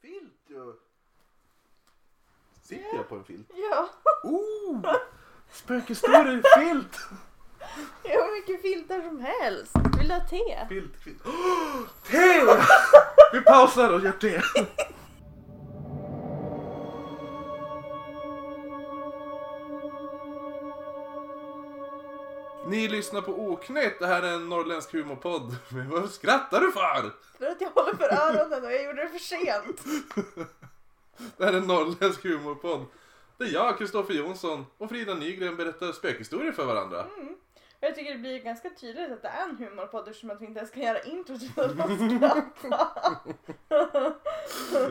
filt ju. Sitter jag på en filt? Ja, Oh! Spökhistoria filt! jag har mycket filtar som helst. Vill du ha te? Filt, filt. Oh, te! Vi pausar och gör te. Ni lyssnar på Oknytt. Det här är en norrländsk humorpodd. Men vad skrattar du för? För att jag håller för öronen och jag gjorde det för sent. Det här är en norrländsk humorpodd. Där jag, Kristoffer Jonsson och Frida Nygren berättar spökhistorier för varandra. Och jag tycker det blir ganska tydligt att det är en humorpodd eftersom att vi inte ens kan göra intro till att man skrattar.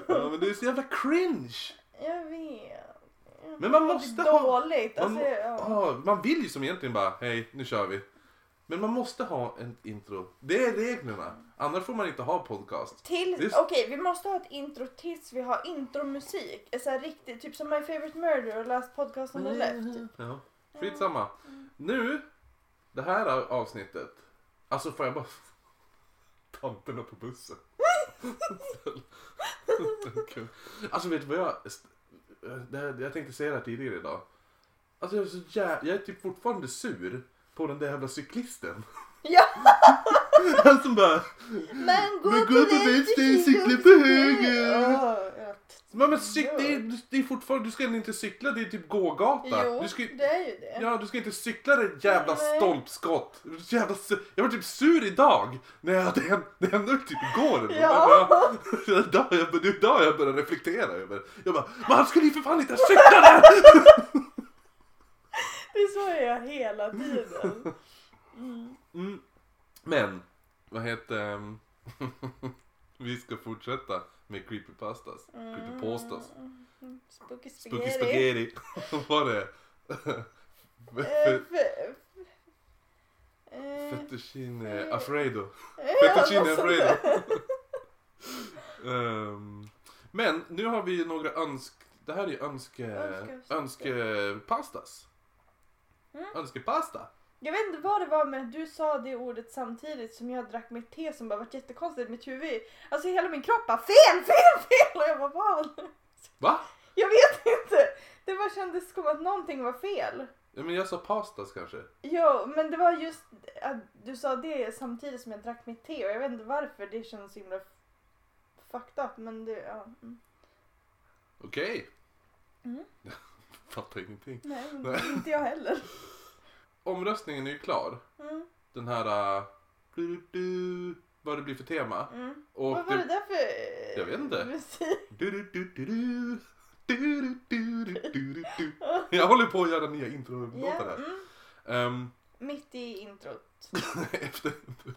Ja, men det är så jävla cringe. Jag vet. Men man måste ha- dåligt. Man, Alltså, ja. man vill ju som egentligen bara, hej, nu kör vi. Men man måste ha en intro. Det är reglerna. Annars får man inte ha podcast. Till, Det är- okej, vi måste ha ett intro tills vi har intromusik. Så här riktigt, typ som My Favorite Murder och Last Podcast on the Left. Typ. Ja, skitsamma. Nu, det här avsnittet. Alltså får jag bara... Tanterna på bussen. Alltså vet du vad jag... Det här, jag tänkte säga det här tidigare idag. Alltså jag är så jä... Jag är typ fortfarande sur på den där jävla cyklisten. Ja! Han som bara... Men gå, Men på gå på vänster, cykla på höger. Ja, Men, men cyk, det, är, det är fortfarande... Du ska inte cykla, det är typ gågata. Jo, du ska, det är ju det. Ja, du ska inte cykla det jävla Nej. stolpskott. Jävla jag var typ sur idag. När jag, det, hände, det hände typ igår. Ja. Jag, idag, jag, det är idag jag började reflektera över. Jag bara, men han skulle ju för fan inte ha cyklat där! Det är så jag gör hela tiden. Mm. Men, vad heter... vi ska fortsätta med creepypastas. Creepypastas. Spooky Spooky spaghetti. spaghetti. Vad var det? Fe- fe- Fettuccine Alfredo. ja, Fettuccine Alfredo. där. Ehm, men nu har vi några önsk... Det här är önske... Önske- Önskepastas. Mm. Önskepasta. Jag vet inte vad det var men du sa det ordet samtidigt som jag drack mitt te som bara var jättekonstigt i mitt huvud. Alltså hela min kropp bara fel, fel, fel! Och jag bara vad? Va? Jag vet inte! Det bara kändes som att någonting var fel. Ja, men jag sa pastas kanske. Jo, men det var just att du sa det samtidigt som jag drack mitt te och jag vet inte varför det känns så himla fucked up men det, ja. Mm. Okej. Mm. Fattar ingenting. Nej, Nej. inte jag heller. Omröstningen är ju klar. Mm. Den här... Uh, du, du, vad det blir för tema. Mm. Och Vad var det där för Jag vet inte. musik? Du, du, du, du, du. Du, du, du, du, du. Jag håller på att göra nya introlåtar här. mm. Ehm, Mitt i introt. Efter,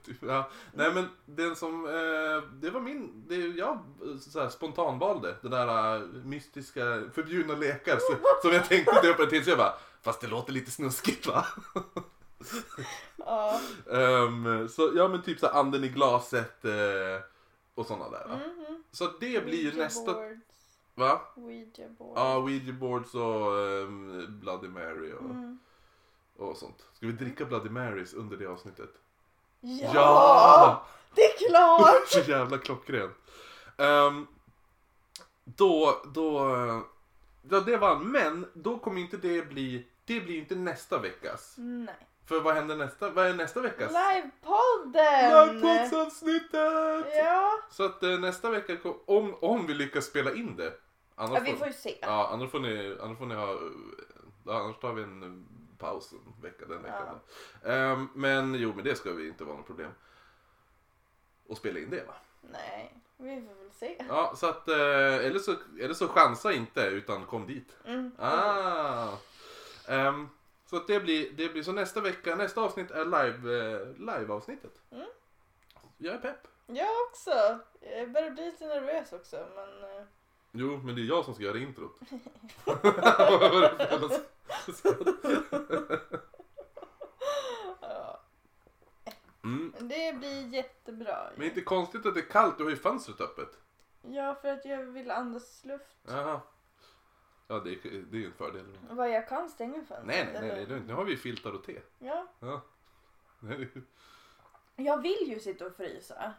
typ, ja. Nej men den som, eh, det var min, det jag så här, spontanvalde. Den där eh, mystiska förbjudna lekar så, som jag tänkte döpa det till. Så jag bara, fast det låter lite snuskigt va? Ja. Ehm, så ja men typ så här, anden i glaset eh, och sådana där. Va? Mhm. Så det blir Ouija nästa, boards. va? Ouija board. Ja, Ouija boards och ehm, Bloody Mary och, Mm. Och sånt. Ska vi dricka Bloody Marys under det avsnittet? Ja! Ja! Det är klart! Så jävla klockrent. Ehm, då, då, ja det vann. Men då kommer inte det bli, det blir inte nästa veckas. Nej. För vad händer nästa, vad är nästa veckas? Livepodden! Livepodsavsnittet! Ja. Så att eh, nästa vecka, om, om vi lyckas spela in det. Annars ja, vi får ju se. ja, annars får ni, annars får ni ha, ja, annars tar vi en eh, paus en vecka den veckan. då. Ehm, men jo, men det ska vi inte vara något problem. Och spela in det va? Nej, vi får väl se. Ja, så att, eh, eller, så, eller så chansa inte utan kom dit. Mm. Ah. Ehm, så att det blir, det blir så nästa vecka, nästa avsnitt är live, eh, live-avsnittet. Mm. Jag är pepp. Jag också. Jag börjar bli lite nervös också men... eh, Jo, men det är jag som ska göra introt. Mm. Det blir jättebra. Men inte konstigt att det är kallt, du har ju fönstret öppet. Ja, för att jag vill andas luft. Jaha. Ja, det är, det är ju en fördel. Vad jag kan stänga fönstret. Nej, nej, nej, det är lugnt. Nu har vi ju filtar och te. Ja. Ja. Jag vill ju sitta och frysa.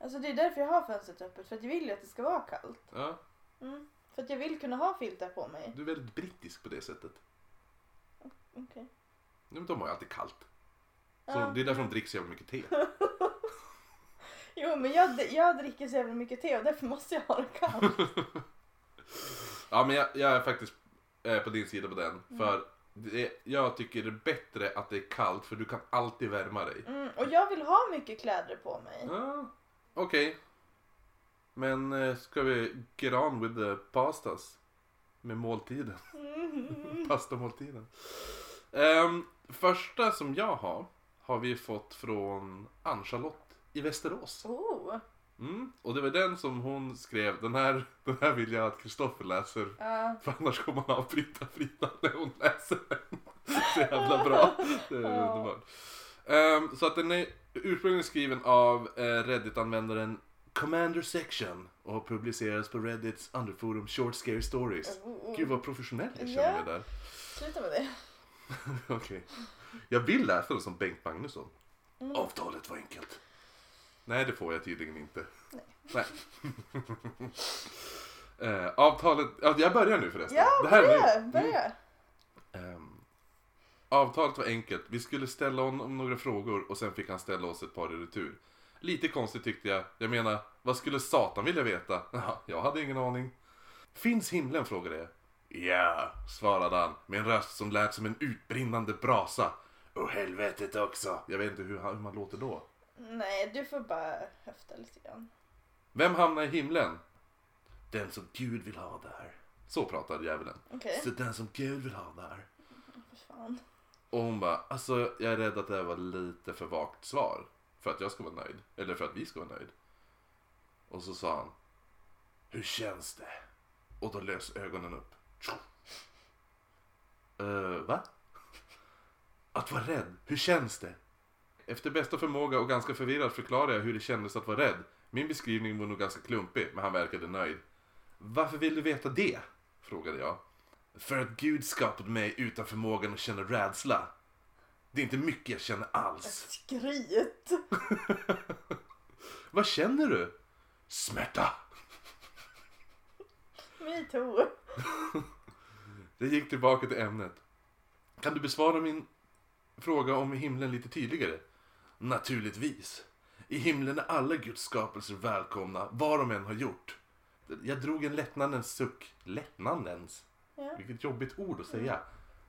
Alltså det är därför jag har fönstret öppet. För att jag vill ju att det ska vara kallt. Ja, Mm. För att jag vill kunna ha filtar på mig. du är väldigt brittisk på det sättet. Okej. Nej, men de har ju alltid kallt. Så Ja. Det är därför de dricker så jävla mycket te. Jo men jag, jag dricker så jävla mycket te och därför måste jag ha det kallt. Ja men jag, jag är faktiskt eh, på din sida på den. Mm. För det, jag tycker det är bättre att det är kallt för du kan alltid värma dig. Mm. Och jag vill ha mycket kläder på mig. Ja, Okej. Men eh, ska vi get on with the pastas? Med måltiden. Mm. Pastamåltiden. Um, första som jag har har vi fått från Ann-Charlotte i Västerås. Oh. Mm. Och det var den som hon skrev. Den här, den här vill jag att Kristoffer läser. Ja. För annars kommer man avbryta Frida när hon läser den. Så jävla bra. Det är Ja. underbart. Ehm, så att den är ursprungligen skriven av uh, Reddit-användaren Commander Section och publicerades på Reddits underforum Short Scary Stories. Oh. Gud vad professionell jag känner mig där. Sluta med det. Okej. Jag vill läsa den som Bengt Magnusson. Mm. Avtalet var enkelt. Nej, det får jag tydligen inte. Nej. Nej. Eh, avtalet, ja, jag börjar nu förresten. Ja, det här är börja. nu. Börja. Ehm, avtalet var enkelt. Vi skulle ställa honom några frågor och sen fick han ställa oss ett par i retur. Lite konstigt tyckte jag. Jag menar, vad skulle Satan vilja veta? Ja, jag hade ingen aning. Finns himlen? frågade jag. Ja, svarade han med en röst som lät som en utbrinnande brasa. Och helvetet också. Jag vet inte hur, hur man låter då. Nej, du får bara höfta lite grann. Vem hamnar i himlen? Den som Gud vill ha där. Så pratade djävulen. Okej. Så den som Gud vill ha där. Fan. Och hon bara, alltså jag är rädd att det här var lite för vagt svar. För att jag ska vara nöjd. Eller för att vi ska vara nöjd. Och så sa han, hur känns det? Och då lös ögonen upp. Uh, va? Att vara rädd, hur känns det? Efter bästa förmåga och ganska förvirrad förklarade jag hur det kändes att vara rädd. Min beskrivning var nog ganska klumpig, men han verkade nöjd. Varför vill du veta det? Frågade jag. För att Gud skapade mig utan förmågan att känna rädsla. Det är inte mycket jag känner alls. Skryt. Vad känner du? Smärta. Me too. Jag gick tillbaka till ämnet. Kan du besvara min fråga om himlen lite tydligare? Naturligtvis. I himlen är alla Guds skapelser välkomna, vad de än har gjort. Jag drog en lättnadens suck. Lättnadens? Ja. Vilket jobbigt ord att säga.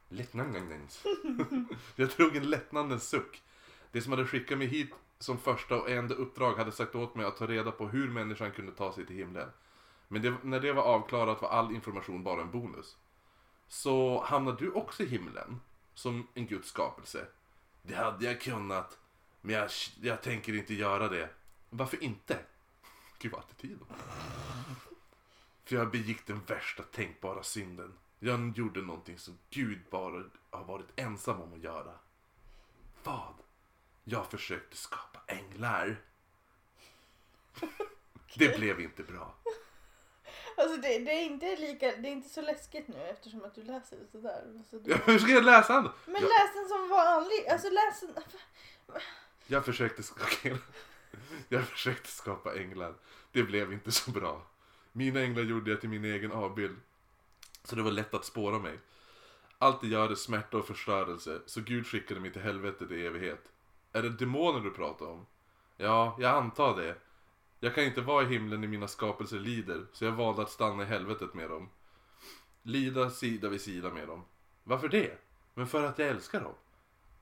Lättnadens. jag drog en lättnadens suck. Det som hade skickat mig hit som första och enda uppdrag hade sagt åt mig att ta reda på hur människan kunde ta sig till himlen. Men det, när det var avklarat var all information bara en bonus. Så hamnar du också i himlen? Som en Guds skapelse? Det hade jag kunnat. Men jag, jag tänker inte göra det. Varför inte? Gud vad attityd. För jag begick den värsta tänkbara synden. Jag gjorde någonting som Gud bara har varit ensam om att göra. Vad? Jag försökte skapa änglar. Det blev inte bra. Alltså det, det, är inte lika, det är inte så läskigt nu eftersom att du läser det sådär. Så du... Hur ska jag läsa den? Men Jag, läs den som vanlig. Alltså läs den. jag, försökte skapa, jag försökte skapa änglar. Det blev inte så bra. Mina änglar gjorde jag till min egen avbild. Så det var lätt att spåra mig. Allt det gör är smärta och förstörelse, så Gud skickade mig till helvetet i evighet. Är det demoner du pratar om? Ja, jag antar det. Jag kan inte vara i himlen när mina skapelser lider, så jag valde att stanna i helvetet med dem. Lida sida vid sida med dem. Varför det? Men för att jag älskar dem.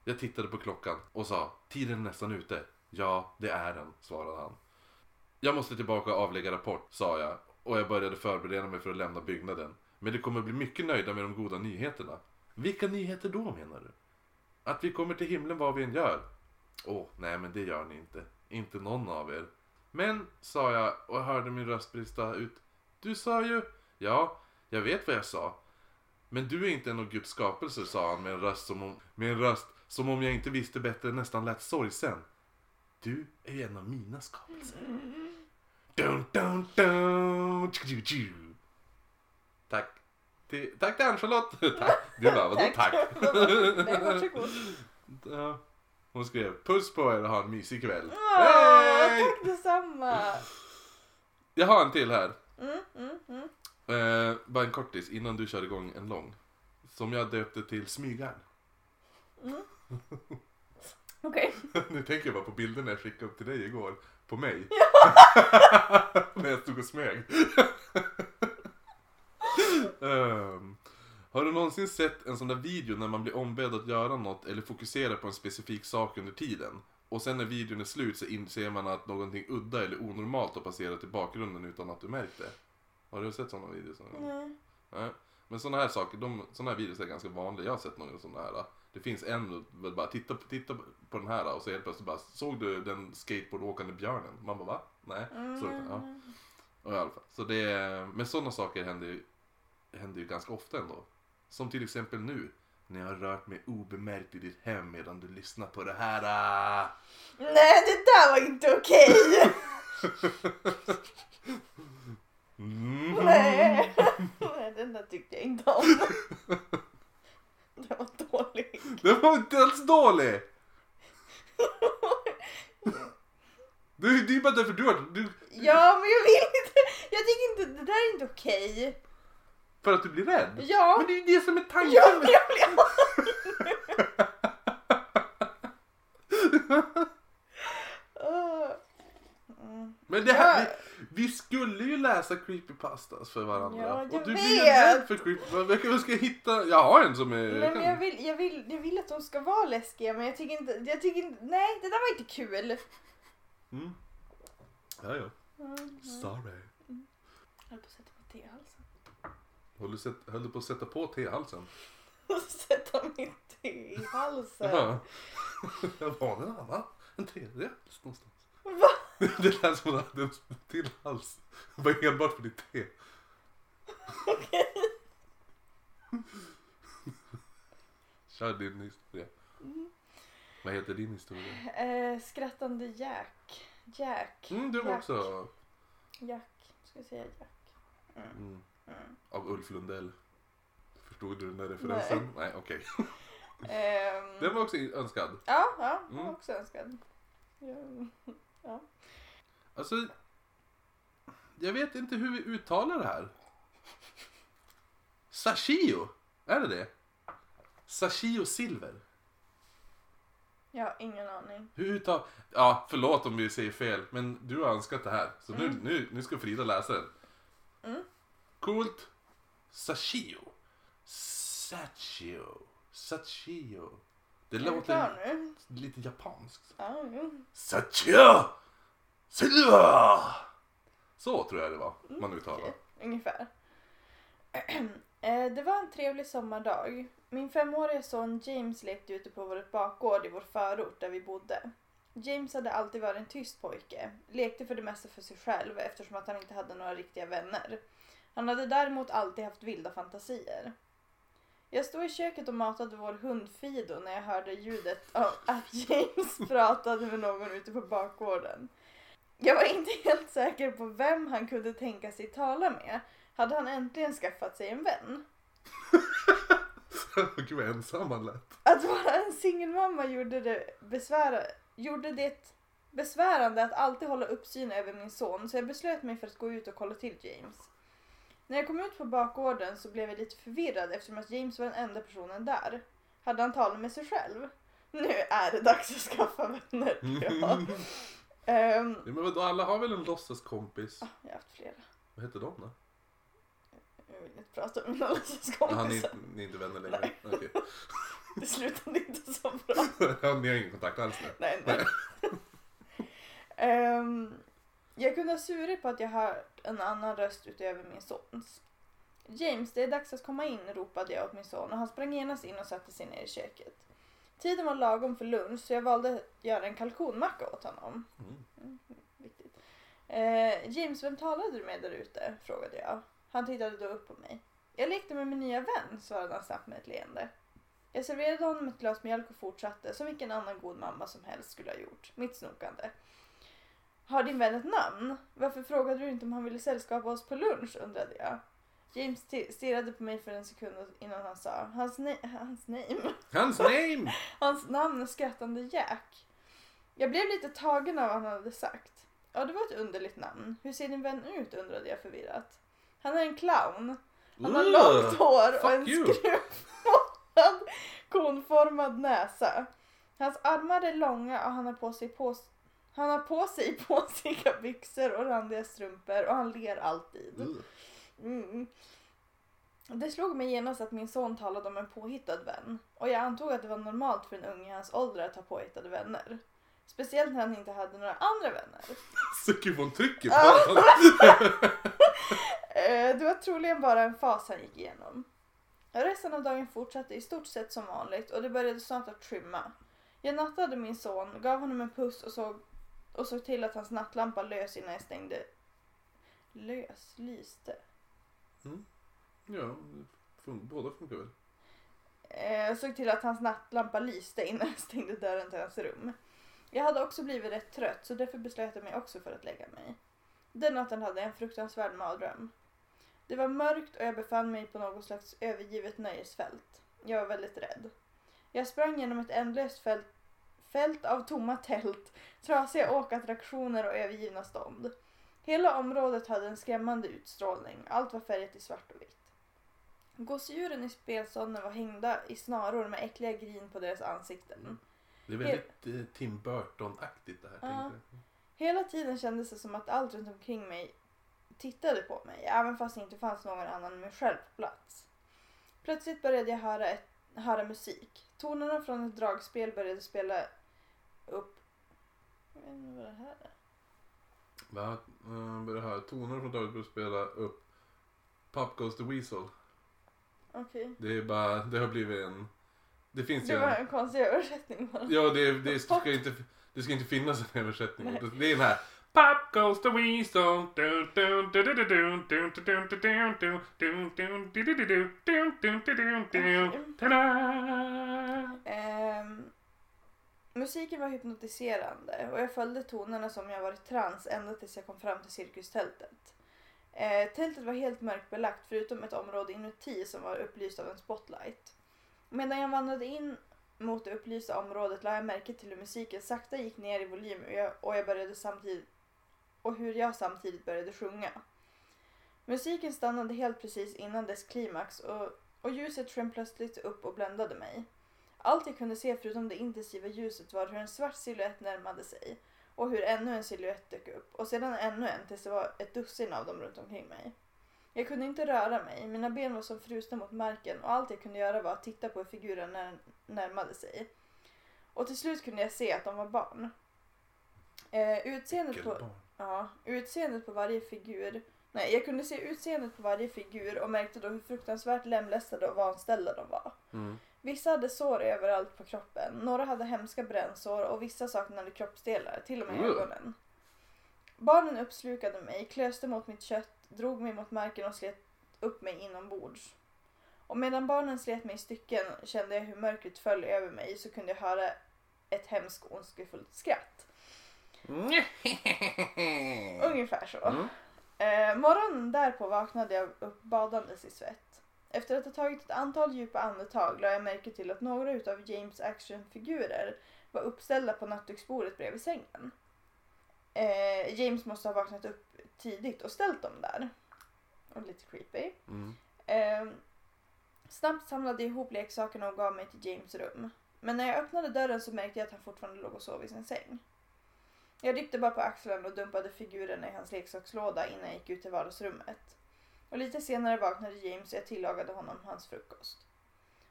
Jag tittade på klockan och sa, tiden är nästan ute. Ja, det är den, svarade han. Jag måste tillbaka och avlägga rapport, sa jag och jag började förbereda mig för att lämna byggnaden. Men de kommer bli mycket nöjda med de goda nyheterna. Vilka nyheter då menar du? Att vi kommer till himlen vad vi än gör. Åh, nej men det gör ni inte. Inte någon av er. Men, sa jag och hörde min röst brista ut. Du sa ju... Ja, jag vet vad jag sa. Men du är inte en av Guds skapelser, sa han med en röst som om, med en röst som om jag inte visste bättre nästan lät sorgsen. Du är ju en av mina skapelser. Dun, dun, dun. Tack. Till, tack till Ann-Charlotte. Tack. Du bara, vadå tack? Nej, varsågod. Ja. Hon skrev puss på er och ha en mysig kväll. Åh, Hej! tack detsamma! Jag har en till här. Mm, mm, mm. Eh, bara en kortis innan du kör igång en lång. Som jag döpte till Smygarn. Mm. Okej. nu tänker jag bara på bilderna jag skickade upp till dig igår. På mig. När jag stod och smög. Ehm, har du någonsin sett en sån där video när man blir ombedd att göra något eller fokusera på en specifik sak under tiden? Och sen när videon är slut så inser man att någonting udda eller onormalt har passerat i bakgrunden utan att du märkt det. Har du sett sådana videos? Nej. Nej. Men sådana här saker, de, såna här videos är ganska vanliga. Jag har sett några sådana här. Det finns en, bara titta, på- titta på den här och så helt plötsligt bara, såg du den skateboardåkande björnen? Man bara va? Nej. Så, ja. Mm. Och i alla fall. Så det, men sådana saker händer ju, händer ju ganska ofta ändå. Som till exempel nu. När jag har rört mig obemärkt i ditt hem medan du lyssnar på det här. ah. Nej, det där var inte okej! Mm. Nej. Nej, den där tyckte jag inte om. Den var dålig. Det var inte alls dålig! Du, det är bara därför du har... Du, Ja, men jag vill inte. Jag tycker inte, det där är inte okej. För att du blir rädd? Ja. Men det är ju det som är tanken. Ja, jag blir... Mm. Men det här, Ja. vi, vi skulle ju läsa creepypastas för varandra. Ja, jag och du blir vet. ju rädd för creepypastas. Jag ska hitta, jag har en som är... Nej, men jag vill, jag, vill, jag vill att de ska vara läskiga men jag tycker inte, jag tycker inte, nej det där var inte kul. Mm. Ja, ja. Mm. Sorry. Jag höll på att sätta te i halsen. Höll du, sätt, höll du på att sätta på tehalsen? Sätta mitt te i halsen. Ja. Jag var en annan? En tredje? Någonstans. Va? Det lät som att du hade en till hals. Det var enbart för ditt te. Okej. Kör din historia. Mm. Vad heter din historia? Eh, skrattande Jack. Jack. Mm, du var Jack. också... Jack. Ska jag säga Jack? Mm. Mm, av Ulf Lundell. Förstod du den där referensen? Nej, okej. Ehm, Den var också önskad. Ja, ja, den var Mm. också önskad. Ja. Alltså... Jag vet inte hur vi uttalar det här. Sashio? Är det det? Sashio Silver? Jag har ingen aning. Hur uttal... Ja, förlåt om vi säger fel, men du har önskat det här. Så nu, Mm. nu, nu ska Frida läsa den. Mm. Coolt. Sashio. Sachio. Sachio. Det låter lite japanskt. Ja, jo. Sachio! Silver! Så tror jag det var man uttalar. Okej, ungefär. Eh, Det var en trevlig sommardag. Min femåriga son James lekte ute på vår bakgård i vår förort där vi bodde. James hade alltid varit en tyst pojke, lekte för det mesta för sig själv eftersom att han inte hade några riktiga vänner. Han hade däremot alltid haft vilda fantasier. Jag stod i köket och matade vår hund Fido när jag hörde ljudet av att James pratade med någon ute på bakgården. Jag var inte helt säker på vem han kunde tänka sig tala med. Hade han äntligen skaffat sig en vän? Gud vad ensam han lät. Att vara en singelmamma gjorde det, besvära, gjorde det besvärande att alltid hålla uppsyn över min son så jag beslöt mig för att gå ut och kolla till James. När jag kom ut på bakgården så blev jag lite förvirrad eftersom att James var den enda personen där. Hade han talat med sig själv? Nu är det dags att skaffa vänner tror jag. Ehm, Ja, men vadå, alla har väl en låtsaskompis? ah, jag har haft flera. Vad heter de då? Jag vill inte prata om mina Jaha, ni, låtsaskompisar. ni är inte vänner längre? Okej. Det slutade inte så bra. Ja, ni har ingen kontakt alls nu? Nej, nej. Ehm, jag kunde ha surit på att jag hört en annan röst utöver min sons. James, det är dags att komma in, ropade jag åt min son och han sprang genast in och satte sig ner i köket. Tiden var lagom för lunch så jag valde att göra en kalkonmacka åt honom. Mm. Viktigt. Eh, James, vem talade du med där ute? frågade jag. Han tittade då upp på mig. Jag lekte med min nya vän, svarade han snabbt med ett leende. Jag serverade honom ett glas mjölk och fortsatte, som vilken annan god mamma som helst skulle ha gjort, mitt snokande. Har din vän ett namn? Varför frågade du inte om han ville sällskapa oss på lunch, undrade jag. James sti- stirrade på mig för en sekund innan han sa hans, na- hans name. Hans name! Hans namn är skrattande Jack. Jag blev lite tagen av vad han hade sagt. Ja, det var ett underligt namn. Hur ser din vän ut undrade jag förvirrat. Han är en clown. Han har Ugh. långt hår och en skruvformad konformad näsa. Hans armar är långa och han har på sig på han har på sig påsiga byxor och randiga strumpor och han ler alltid. Mm. Det slog mig genast att min son talade om en påhittad vän och jag antog att det var normalt för en ung i hans ålder att ha påhittade vänner. Speciellt när han inte hade några andra vänner. Så gud vad hon trycker på Ja. honom. Eh, Det var troligen bara en fas han gick igenom. Resten av dagen fortsatte i stort sett som vanligt och det började snart att skymma. Jag nattade min son, gav honom en puss och såg, och såg till att hans nattlampa lös innan jag stängde... Lös? Lyste? Ja, fun- båda funkar väl. Eh, Jag såg till att hans nattlampa lyste innan jag stängde dörren till hans rum. Jag hade också blivit rätt trött så därför beslöt jag mig också för att lägga mig. Den natten hade jag en fruktansvärd mardröm. Det var mörkt och jag befann mig på något slags övergivet nöjesfält. Jag var väldigt rädd. Jag sprang genom ett ändlöst fält, fält av tomma tält, trasiga åkattraktioner och övergivna stånd. Hela området hade en skrämmande utstrålning. Allt var färgat i svart och vitt. Gosedjuren i spelstånden var hängda i snaror med äckliga grin på deras ansikten. Det är väldigt eh, Tim Burton-aktigt det här. Jag. Hela tiden kändes det som att allt runt omkring mig tittade på mig, även fast det inte fanns någon annan än mig själv på plats. Plötsligt började jag höra, ett, höra musik. Tonerna från ett dragspel började spela upp... Jag vet inte vad det här är. Va? Uh, börjar höra toner från börjar spela upp Pop Goes the Weasel. Okej. Det är bara, det har blivit en... Det finns ju Det var en... konstig översättning bara. Ja, det, det, ska inte, det ska inte finnas en översättning. Det är den här. Pop goes the weasel. Musiken var hypnotiserande och jag följde tonerna som jag var i trans ända tills jag kom fram till cirkustältet. Eh, tältet var helt mörkbelagt förutom ett område inuti som var upplyst av en spotlight. Medan jag vandrade in mot det upplysta området lade jag märke till hur musiken sakta gick ner i volym och jag, och jag började samtidigt och hur jag samtidigt började sjunga. Musiken stannade helt precis innan dess klimax och, och ljuset sken plötsligt upp och bländade mig. Allt jag kunde se förutom det intensiva ljuset var hur en svart silhuett närmade sig och hur ännu en silhuett dök upp och sedan ännu en tills det var ett dussin av dem runt omkring mig. Jag kunde inte röra mig, mina ben var som frusna mot marken och allt jag kunde göra var att titta på hur figuren när, närmade sig. Och till slut kunde jag se att de var barn. Eh, utseendet på... Ja, utseendet på varje figur. Nej, jag kunde se utseendet på varje figur och märkte då hur fruktansvärt lemlästade och vanställda de var. Mm. Vissa hade sår överallt på kroppen, några hade hemska brännsår och vissa saknade kroppsdelar, till och med Ugh. ögonen. Barnen uppslukade mig, klöste mot mitt kött, drog mig mot marken och slet upp mig inombords. Och medan barnen slet mig i stycken kände jag hur mörkret föll över mig så kunde jag höra ett hemskt ondskefullt skratt. Ungefär så. Mm. Eh, morgonen därpå vaknade jag upp badandes i svett. Efter att ha tagit ett antal djupa andetag la jag märke till att några utav James actionfigurer var uppställda på nattduksbordet bredvid sängen. Eh, James måste ha vaknat upp tidigt och ställt dem där. Och lite creepy. Mm. Eh, snabbt samlade jag ihop leksakerna och gav mig till James rum. Men när jag öppnade dörren så märkte jag att han fortfarande låg och sov i sin säng. Jag ryckte bara på axeln och dumpade figurerna i hans leksakslåda innan jag gick ut till vardagsrummet. Och lite senare vaknade James och jag tillagade honom hans frukost.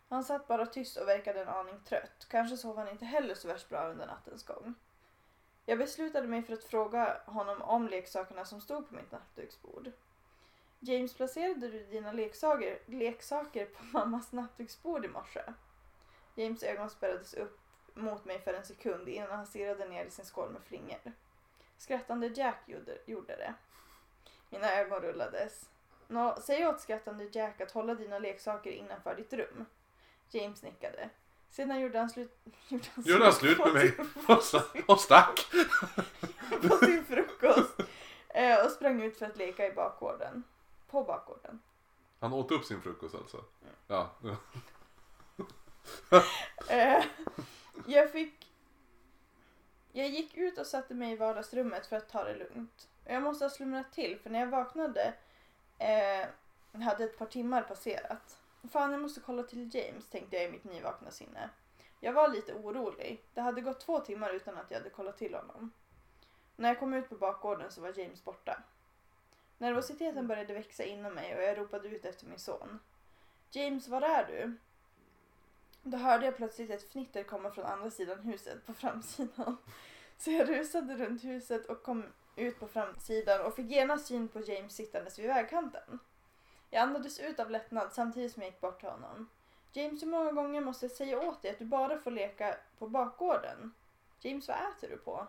Han satt bara tyst och verkade en aning trött. Kanske sov han inte heller så värst bra under nattens gång. Jag beslutade mig för att fråga honom om leksakerna som stod på mitt nattduksbord. James, placerade du dina leksaker, leksaker på mammas nattduksbord i morse? James ögon spärrades upp mot mig för en sekund innan han stirrade ner i sin skål med flingor. Skrattande Jack gjorde, gjorde det. Mina ögon rullades. Nå, säg åt skrattande Jack att hålla dina leksaker innanför ditt rum. James nickade. Sedan gjorde han slut, gjorde han Gjorde han slut med mig? Och sta- Och stack. på sin frukost eh, och sprang ut för att leka i bakgården. På bakgården. Han åt upp sin frukost alltså? Ja. ja. Jag fick... Jag gick ut och satte mig i vardagsrummet för att ta det lugnt. Jag måste ha slumrat till för när jag vaknade eh, hade ett par timmar passerat. Fan, jag måste kolla till James tänkte jag i mitt nyvakna sinne. Jag var lite orolig. Det hade gått två timmar utan att jag hade kollat till honom. När jag kom ut på bakgården så var James borta. Nervositeten började växa inom mig och jag ropade ut efter min son. James, var är du? Då hörde jag plötsligt ett fnitter komma från andra sidan huset på framsidan. Så jag rusade runt huset och kom ut på framsidan och fick genast syn på James sittandes vid vägkanten. Jag andades ut av lättnad samtidigt som jag gick bort till honom. James, hur många gånger måste jag säga åt dig att du bara får leka på bakgården? James, vad äter du på?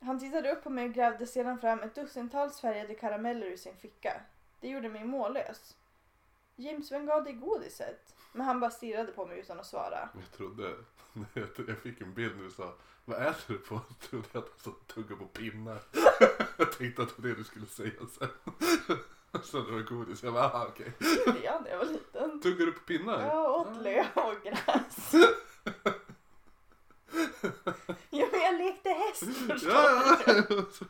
Han tittade upp på mig och grävde sedan fram ett dussintals färgade karameller ur sin ficka. Det gjorde mig mållös. James, vem gav dig godiset? Men han bara stirrade på mig utan att svara. Jag trodde, jag fick en bild när du sa vad äter du på? Jag trodde att han satt och tuggade på pinnar. Jag tänkte att det var det du skulle säga sen. Så det var godis. Jag bara, aha, okej. Det gjorde jag när jag var liten. Tuggar du på pinnar? Jag åt löv och gräs. Ja, men jag lekte häst förstår Ja, du. ja.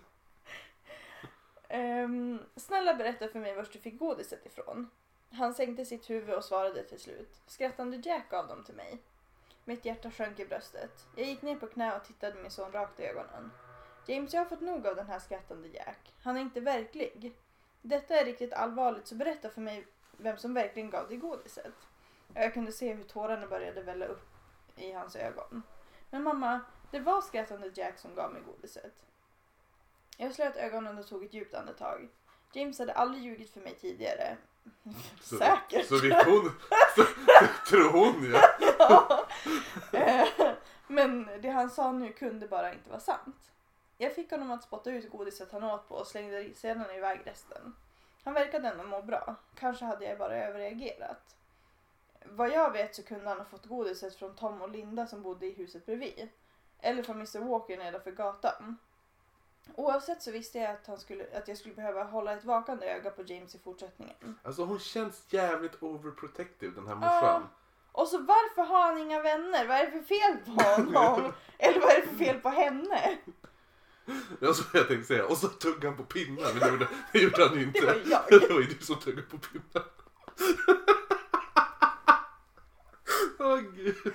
Ehm, snälla berätta för mig var du fick godiset ifrån. Han sänkte sitt huvud och svarade till slut. Skrattande Jack gav dem till mig. Mitt hjärta sjönk i bröstet. Jag gick ner på knä och tittade min son rakt i ögonen. James, jag har fått nog av den här skrattande Jack. Han är inte verklig. Detta är riktigt allvarligt så berätta för mig vem som verkligen gav dig godiset. Jag kunde se hur tårarna började välla upp i hans ögon. Men mamma, det var skrattande Jack som gav mig godiset. Jag slöt ögonen och tog ett djupt andetag. James hade aldrig ljugit för mig tidigare. Så- Säkert. Så vet hon, så, tror hon ja. Ja. Eh, Men det han sa nu kunde bara inte vara sant. Jag fick honom att spotta ut godiset han åt på och slängde sedan iväg resten. Han verkade ändå må bra. Kanske hade jag bara överreagerat. Vad jag vet så kunde han ha fått godiset från Tom och Linda som bodde i huset bredvid. Eller från Mr Walker nedanför gatan. Oavsett så visste jag att, han skulle, att jag skulle behöva hålla ett vakande öga på James i fortsättningen. Alltså hon känns jävligt overprotective den här Ja. morsan. Och så varför har han inga vänner? Vad är det för fel på honom? Eller vad är det för fel på henne? Ja, så jag tänkte säga. Och så tuggade han på pinnar. Men det gjorde, det gjorde han ju inte. Det var jag. Det var ju du som tuggade på pinnar. Åh gud.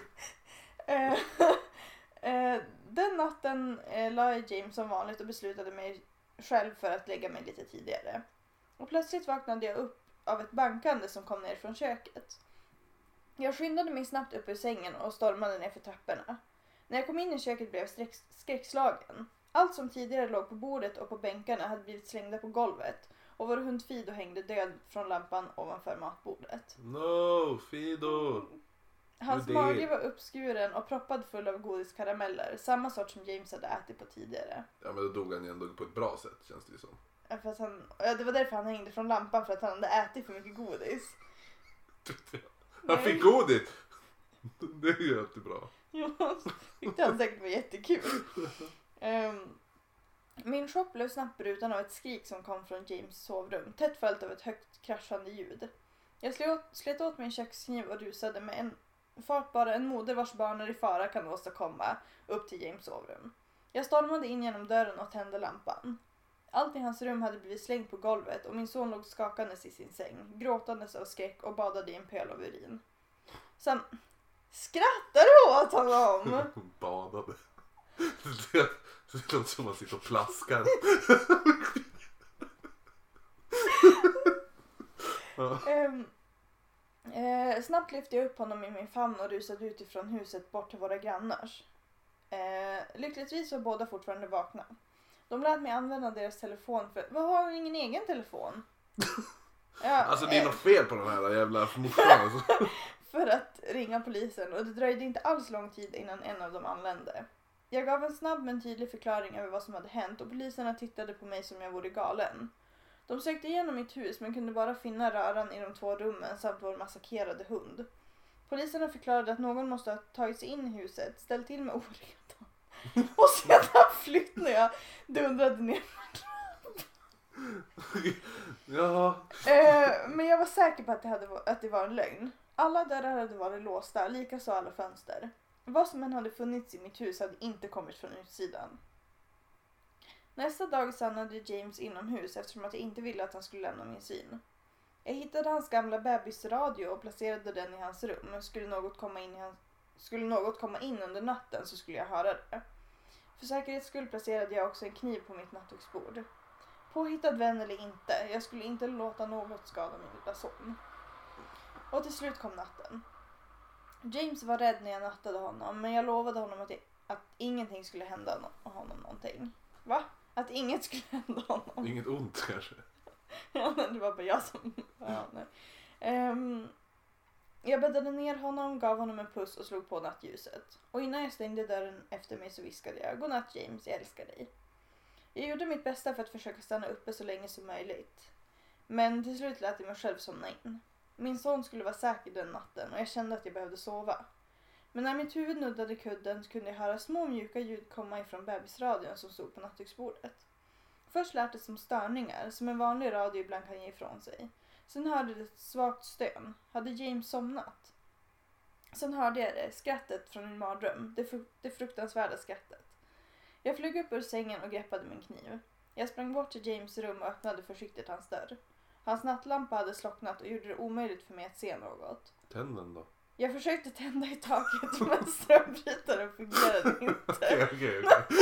Den natten eh, la jag James som vanligt och beslutade mig själv för att lägga mig lite tidigare. Och plötsligt vaknade jag upp av ett bankande som kom ner från köket. Jag skyndade mig snabbt upp ur sängen och stormade ner för trapporna. När jag kom in i köket blev jag skräckslagen. Allt som tidigare låg på bordet och på bänkarna hade blivit slängda på golvet och vår hund Fido hängde död från lampan ovanför matbordet. No, Fido. Hans det- mage var uppskuren och proppad full av godiskarameller, samma sort som James hade ätit på tidigare. Ja men då dog han ju ändå på ett bra sätt känns det ju som. Ja, För han, ja, det var därför han hängde från lampan, för att han hade ätit för mycket godis. Han fick godis. Det är ju alltid bra. Ja, tyckte han säkert var jättekul. Ehm, min chock blev snabbt bruten av ett skrik som kom från James sovrum, tätt följt av ett högt kraschande ljud. Jag slet åt min kökskniv och rusade med en fart bara en moder vars barn är i fara kan åstadkomma upp till James sovrum. Jag stormade in genom dörren och tände lampan. Allt i hans rum hade blivit slängt på golvet och min son låg skakandes i sin säng, gråtandes av skräck och badade i en pöl av urin. Sen skrattar du åt honom? Hon badade. Det, det låter som att man sitter och plaskar. Ja. Eh, snabbt lyfte jag upp honom i min famn och rusade ut ifrån huset bort till våra grannars. Eh, lyckligtvis var båda fortfarande vakna. De lät mig använda deras telefon för... Vad har ingen egen telefon? Ja, Alltså det är eh, något fel på den här jävla morsan. Alltså. för att ringa polisen och det dröjde inte alls lång tid innan en av dem anlände. Jag gav en snabb men tydlig förklaring över vad som hade hänt och poliserna tittade på mig som jag vore galen. De sökte igenom mitt hus men kunde bara finna röran i de två rummen samt vår massakrerade hund. Poliserna förklarade att någon måste ha tagit sig in i huset, ställt till med oreda och sedan flytt när jag dundrade ner. ja, Eh, men jag var säker på att det, hade, att det var en lögn. Alla dörrar hade varit låsta, likaså alla fönster. Vad som än hade funnits i mitt hus hade inte kommit från utsidan. Nästa dag stannade James inomhus eftersom att jag inte ville att han skulle lämna min syn. Jag hittade hans gamla bebisradio och placerade den i hans rum. Skulle något komma in, i hans, skulle något komma in under natten så skulle jag höra det. För säkerhets skull placerade jag också en kniv på mitt nattduksbord. Påhittad vän eller inte, jag skulle inte låta något skada min lilla son. Och till slut kom natten. James var rädd när jag nattade honom men jag lovade honom att, jag, att ingenting skulle hända honom någonting. Va? Att inget skulle hända honom. inget ont kanske. Ja, men det var bara jag som... Ja, nej. Ehm, jag bäddade ner honom, gav honom en puss och slog på nattljuset. Och innan jag stängde dörren efter mig så viskade jag Godnatt James, jag älskar dig. Jag gjorde mitt bästa för att försöka stanna uppe så länge som möjligt. Men till slut lät jag mig själv somna in. Min son skulle vara säker den natten och jag kände att jag behövde sova. Men när mitt huvud nuddade kudden så kunde jag höra små mjuka ljud komma ifrån bebisradion som stod på nattduksbordet. Först lät det som störningar, som en vanlig radio ibland kan ge ifrån sig. Sen hörde det ett svagt stön. Hade James somnat? Sen hörde jag det, skrattet från min mardröm. Det, fru- det fruktansvärda skrattet. Jag flög upp ur sängen och greppade min kniv. Jag sprang bort till James rum och öppnade försiktigt hans dörr. Hans nattlampa hade slocknat och gjorde det omöjligt för mig att se något. Tänd den då. Jag försökte tända i taket men strömbrytaren fungerade inte. Okej, okej, okej.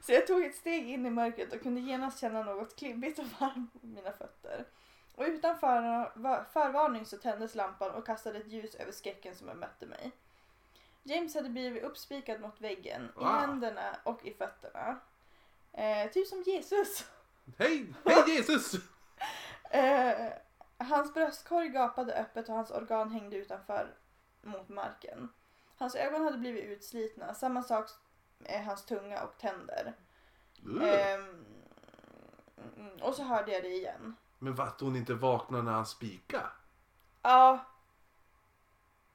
Så jag tog ett steg in i mörkret och kunde genast känna något klibbigt och varmt på mina fötter. Och utan för, va- förvarning så tändes lampan och kastade ett ljus över skräcken som mötte mig. James hade blivit uppspikad mot väggen, i Ah. händerna och i fötterna. Eh, typ som Jesus. Hej, hej Jesus! Eh, hans bröstkorg gapade öppet och hans organ hängde utanför mot marken. Hans ögon hade blivit utslitna, samma sak med hans tunga och tänder. Ehm, mm, och så hörde jag det igen. Men vad att hon inte vaknar när han spikar? Ja,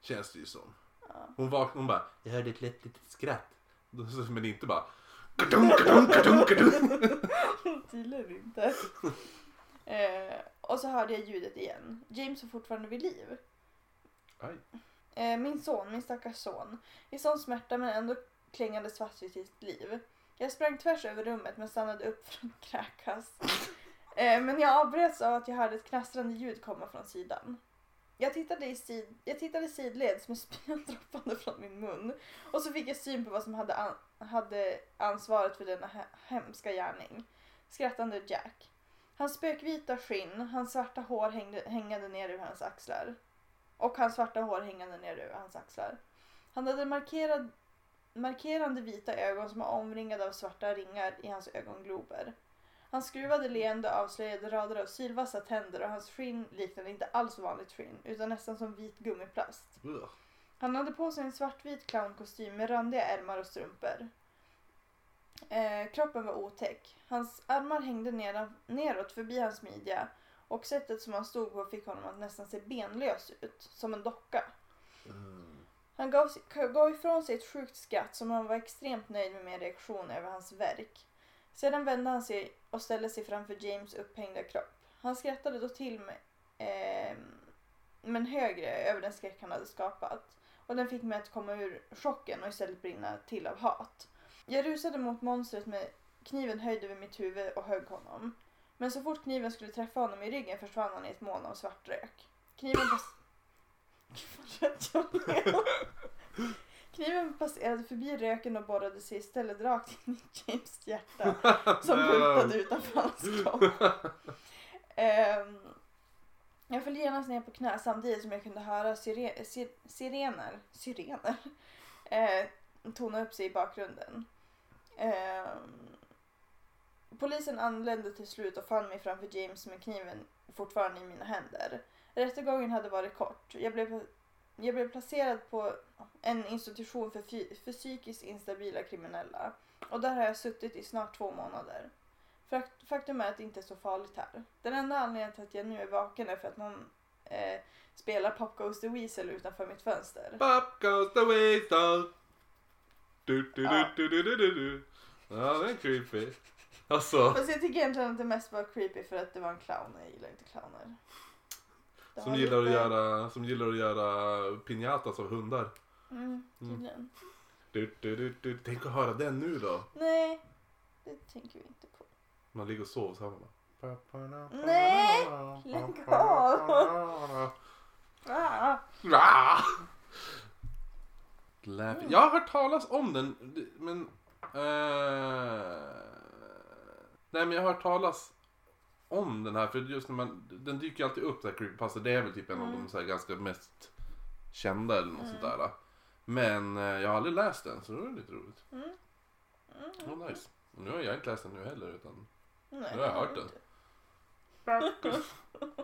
Känns det ju som. ja. Hon vaknar hon bara, jag hörde ett lätt litet skratt. Men inte bara, kadum, kadum, kadum, kadum. tydligen inte. Eh, och så hörde jag ljudet igen. James var fortfarande vid liv. Aj. Eh, min son, min stackars son. I sån smärta men ändå klängande svart vid sitt liv. Jag sprang tvärs över rummet men stannade upp för att kräkas. Eh, men jag avbröts av att jag hörde ett knastrande ljud komma från sidan. Jag tittade, i sid, jag tittade sidleds med spyan droppande från min mun. Och så fick jag syn på vad som hade, an, hade ansvaret för denna he, hemska gärning. Skrattande Jack. Hans spökvita skinn, hans svarta hår hängde, hängande ner över hans axlar. Och hans svarta hår hängande ner över hans axlar. Han hade markerad, markerande vita ögon som var omringade av svarta ringar i hans ögonglober. Hans skruvade leende avslöjade rader av sylvassa tänder och hans skinn liknade inte alls vanligt skinn utan nästan som vit gummiplast. Han hade på sig en svartvit clownkostym med randiga ärmar och strumpor. Eh, kroppen var otäck. Hans armar hängde nedan, neråt förbi hans midja och sättet som han stod på fick honom att nästan se benlös ut, som en docka. Mm. Han gav, gav ifrån sig ett sjukt skratt som han var extremt nöjd med min reaktion över hans verk. Sedan vände han sig och ställde sig framför James upphängda kropp. Han skrattade då till mig, eh, men högre över den skräck han hade skapat. Och den fick mig att komma ur chocken och istället brinna till av hat. Jag rusade mot monstret med kniven höjd över mitt huvud och högg honom. Men så fort kniven skulle träffa honom i ryggen försvann han i ett moln av svart rök. Kniven pass... Kniven passerade förbi röken och borrade sig istället rakt in i James hjärta som bultade utanför hans kropp. Ehm, jag föll genast ner på knä samtidigt som jag kunde höra syre, sy, sirener, sirener eh, tona upp sig i bakgrunden. Ehm, polisen anlände till slut och fann mig framför James med kniven fortfarande i mina händer. Rättegången hade varit kort. Jag blev, jag blev placerad på en institution för, fy, för psykiskt instabila kriminella. Och där har jag suttit i snart två månader. Faktum är att det inte är så farligt här. Den enda anledningen till att jag nu är vaken är för att någon eh, spelar Pop Goes the Weasel utanför mitt fönster. Pop goes the Weasel! Du, du, du, du, du, du, du, du. Ja, den är creepy. Alltså, Fast jag tycker egentligen att det mest var creepy för att det var en clown. Jag gillar inte clowner. Det som var gillar, att lite- göra, som gillar att göra piñatas av hundar. Mm, tydligen. Du, du, du, du. Tänk att höra den nu då. Nej, det tänker vi inte på. Man ligger och sover så här man bara... Nej, lägg av. Ah, Laugh- Jag har hört talas om den, men... eh, nej, men jag har hört talas om den här, för just när man... Den dyker alltid upp, här creepypasta. Det är väl typ en av Mm. de så här, ganska mest kända eller något sånt där. Men eh, jag har aldrig läst den, så det var lite roligt. mm. Mm. Oh, nice. Och nu har jag inte läst den nu heller, utan... Nej, Nu har jag hört den.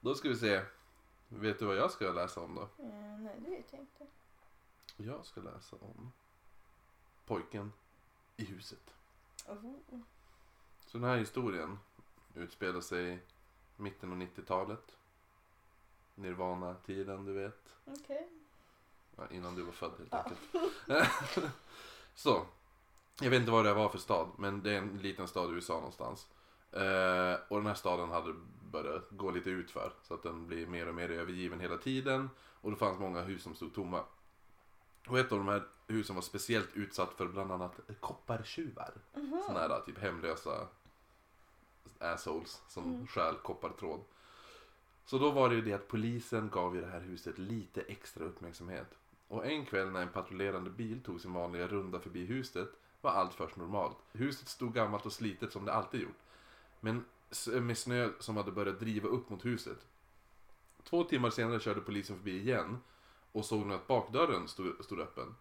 Då ska vi se. Vet du vad jag ska läsa om då? Eh, nej, det vet jag inte. Jag ska läsa om pojken i huset. Oh. Så den här historien utspelar sig mitten av 90-talet. Nirvana-tiden, du vet. Okej. Ja, innan du var född helt Ja. enkelt. Så. Jag vet inte vad det var för stad, men det är en liten stad i USA någonstans. Eh, och den här staden hade börjat gå lite utför. Så att den blir mer och mer övergiven hela tiden. Och det fanns många hus som stod tomma. Och ett av de här husen var speciellt utsatt för bland annat koppartjuvar. Mhm. Sådana här typ hemlösa assholes som Mm. stjäl koppartråd. Så då var det ju det att polisen gav ju det här huset lite extra uppmärksamhet. Och en kväll när en patrullerande bil tog sin vanliga runda förbi huset var allt först normalt. Huset stod gammalt och slitet som det alltid gjort. Men med snö som hade börjat driva upp mot huset. Två timmar senare körde polisen förbi igen och såg nu att bakdörren stod, stod öppen.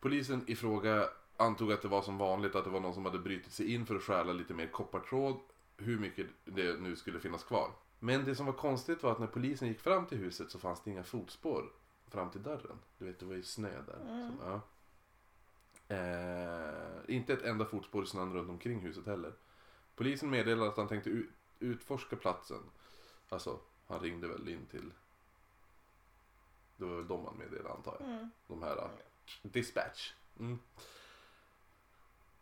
Polisen i fråga antog att det var som vanligt att det var någon som hade brutit sig in för att stjäla lite mer koppartråd, hur mycket det nu skulle finnas kvar. Men det som var konstigt var att när polisen gick fram till huset så fanns det inga fotspår fram till dörren. Du vet, det var ju snö där. Mm. Så, ja. eh, inte ett enda fotspår i snön runt omkring huset heller. Polisen meddelade att han tänkte ut, utforska platsen. Alltså, han ringde väl in till... Det var väl dem han meddelade antar jag. Mm. De här uh, dispatch. Mm.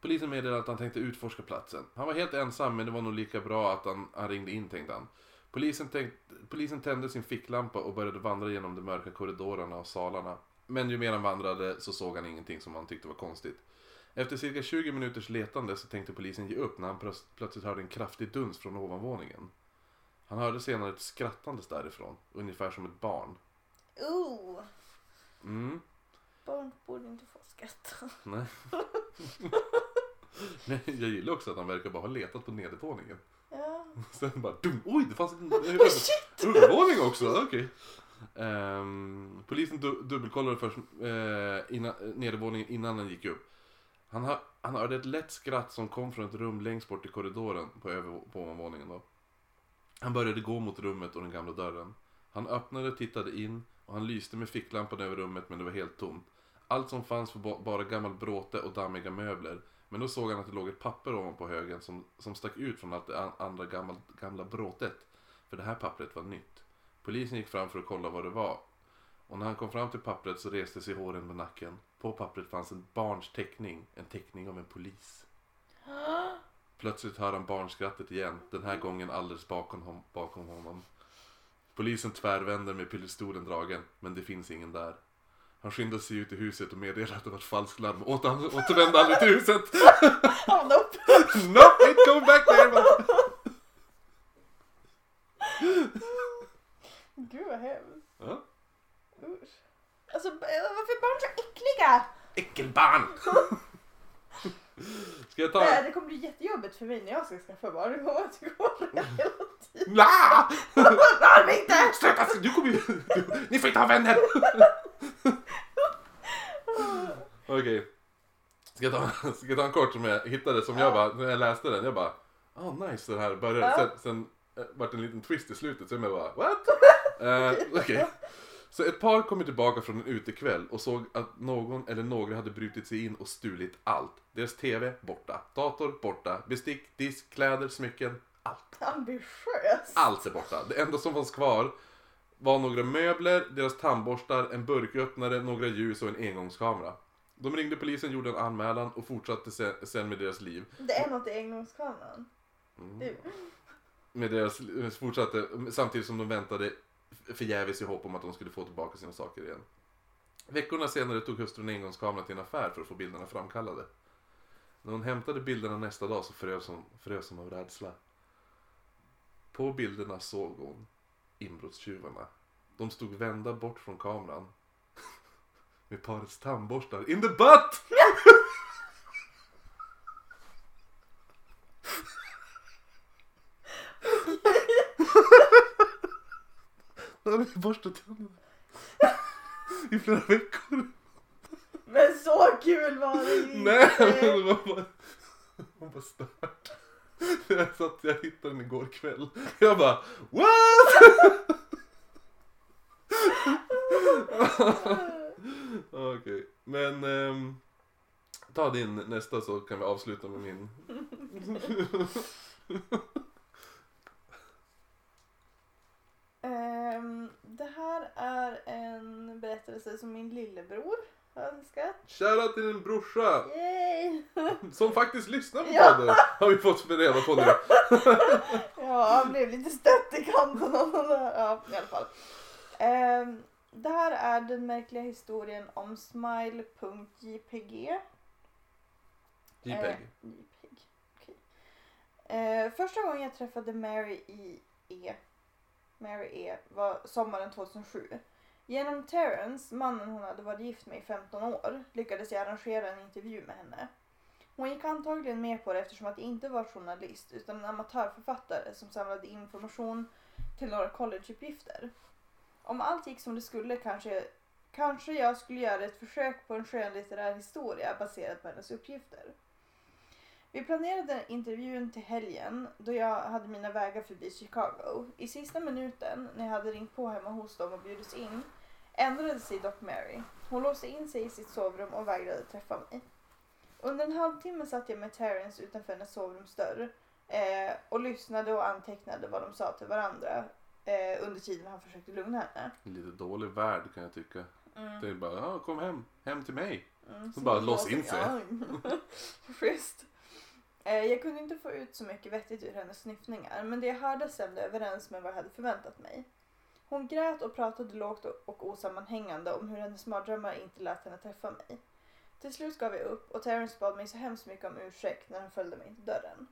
Polisen meddelade att han tänkte utforska platsen. Han var helt ensam men det var nog lika bra att han, han ringde in tänkte han. Polisen, tänkt, polisen tände sin ficklampa och började vandra genom de mörka korridorerna och salarna. Men ju mer han vandrade så såg han ingenting som han tyckte var konstigt. Efter cirka 20 minuters letande så tänkte polisen ge upp när han plöts- plötsligt hörde en kraftig duns från ovanvåningen. Han hörde senare ett skrattandes därifrån, ungefär som ett barn. Oh, Mm. barn borde inte få skratta. Nej. Men jag gillar också att han verkar bara ha letat på nedervåningen. Ja. Sen bara dum, oj det fanns en Oh, övervåning också, okej. Ehm, polisen du, dubbelkollade först eh, innan, eh, nedervåningen innan han gick upp. Han, hör, han hörde ett lätt skratt som kom från ett rum längst bort i korridoren på, över, på ovanvåningen då. Han började gå mot rummet och den gamla dörren. Han öppnade, tittade in och han lyste med ficklampan över rummet men det var helt tomt. Allt som fanns var ba- bara gammal bråte och dammiga möbler. Men då såg han att det låg ett papper ovanpå högen som, som stack ut från allt det an- andra gamla, gamla bråtet. För det här pappret var nytt. Polisen gick fram för att kolla vad det var. Och när han kom fram till pappret så reste sig håren på nacken. På pappret fanns en barns teckning. En teckning av en polis. Plötsligt hör han barnskrattet igen. Den här gången alldeles bakom, hom- bakom honom. Polisen tvärvänder med pistolen dragen. Men det finns ingen där. Han skyndar sig ut i huset och meddelar att det var ett falsklarm. Åter, återvände aldrig till huset. Oh, nope. no, ain't going back there. man. Gud vad hemskt. Ja. Usch. Alltså b- varför är barn så äckliga? Äckelbarn! Ska jag ta Nej, det kommer bli jättejobbigt för mig när jag ska skaffa barn. Det kommer att gå hela tiden. La! Rör mig inte! Sluta! Du kommer ju... du- Ni får inte ha vänner! Okej. Ska, jag ta, ska jag ta en kort som jag hittade som jag bara, när jag läste den, jag bara Oh nice den här började. Ja. Sen, sen eh, vart det en liten twist i slutet så jag bara what? Eh, Okej. Så ett par kommer tillbaka från en utekväll och såg att någon eller några hade brutit sig in och stulit allt. Deras TV borta, dator borta, bestick, disk, kläder, smycken, allt. Ambitiös. Allt är borta. Det enda som fanns kvar var några möbler, deras tandborstar, en burköppnare, några ljus och en engångskamera. De ringde polisen, gjorde en anmälan och fortsatte sen, sen med deras liv. Det är något i engångskameran. Mm. Du. Med deras, fortsatte samtidigt som de väntade förgäves i hopp om att de skulle få tillbaka sina saker igen. Veckorna senare tog hustrun engångskameran till en affär för att få bilderna framkallade. När hon hämtade bilderna nästa dag så frös hon, frös hon av rädsla. På bilderna såg hon inbrottstjuvarna. De stod vända bort från kameran. Med parets tandborstar in the butt! Då hade borstat tänderna. I flera veckor. Men så kul var det ju Nej, men inte. det var bara... Hon var stört. Jag satt, jag hittade den igår kväll. Jag bara WHAT? Okej, men ehm, ta din nästa så kan vi avsluta med min. Ehm, det här är en berättelse som min lillebror har önskat. Shoutout till din brorsa Yay! som faktiskt lyssnar på Ja. podden. Har vi fått reda på nu. Ja, han blev lite stött i kanten av den där. Ja, i alla fall. Ehm, det här är den märkliga historien om smile.jpg. JPEG. Eh, JPEG. okej. Eh, första gången jag träffade Mary i E, Mary E var sommaren 2007. Genom Terrence, mannen hon hade varit gift med i 15 år, lyckades jag arrangera en intervju med henne. Hon gick antagligen med på det eftersom att jag inte var journalist utan en amatörförfattare som samlade information till några collegeuppgifter. Om allt gick som det skulle kanske, kanske jag skulle göra ett försök på en skönlitterär historia baserad på hennes uppgifter. Vi planerade intervjun till helgen då jag hade mina vägar förbi Chicago. I sista minuten, när jag hade ringt på hemma hos dem och bjudits in, ändrade sig dock Mary. Hon låste in sig i sitt sovrum och vägrade träffa mig. Under en halvtimme satt jag med Terrence utanför hennes sovrumsdörr eh, och lyssnade och antecknade vad de sa till varandra eh, under tiden han försökte lugna henne. Lite dålig värld kan jag tycka. Mm. Det är bara, ja, kom hem, hem till mig. Mm, Så bara lås in sig. Ja. Schysst. Eh, jag kunde inte få ut så mycket vettigt ur hennes snyftningar men det jag hörde stämde överens med vad jag hade förväntat mig. Hon grät och pratade lågt och- osammanhängande om hur hennes mardrömmar inte lät henne träffa mig. Till slut gav jag upp och Terrence bad mig så hemskt mycket om ursäkt när han följde mig till dörren.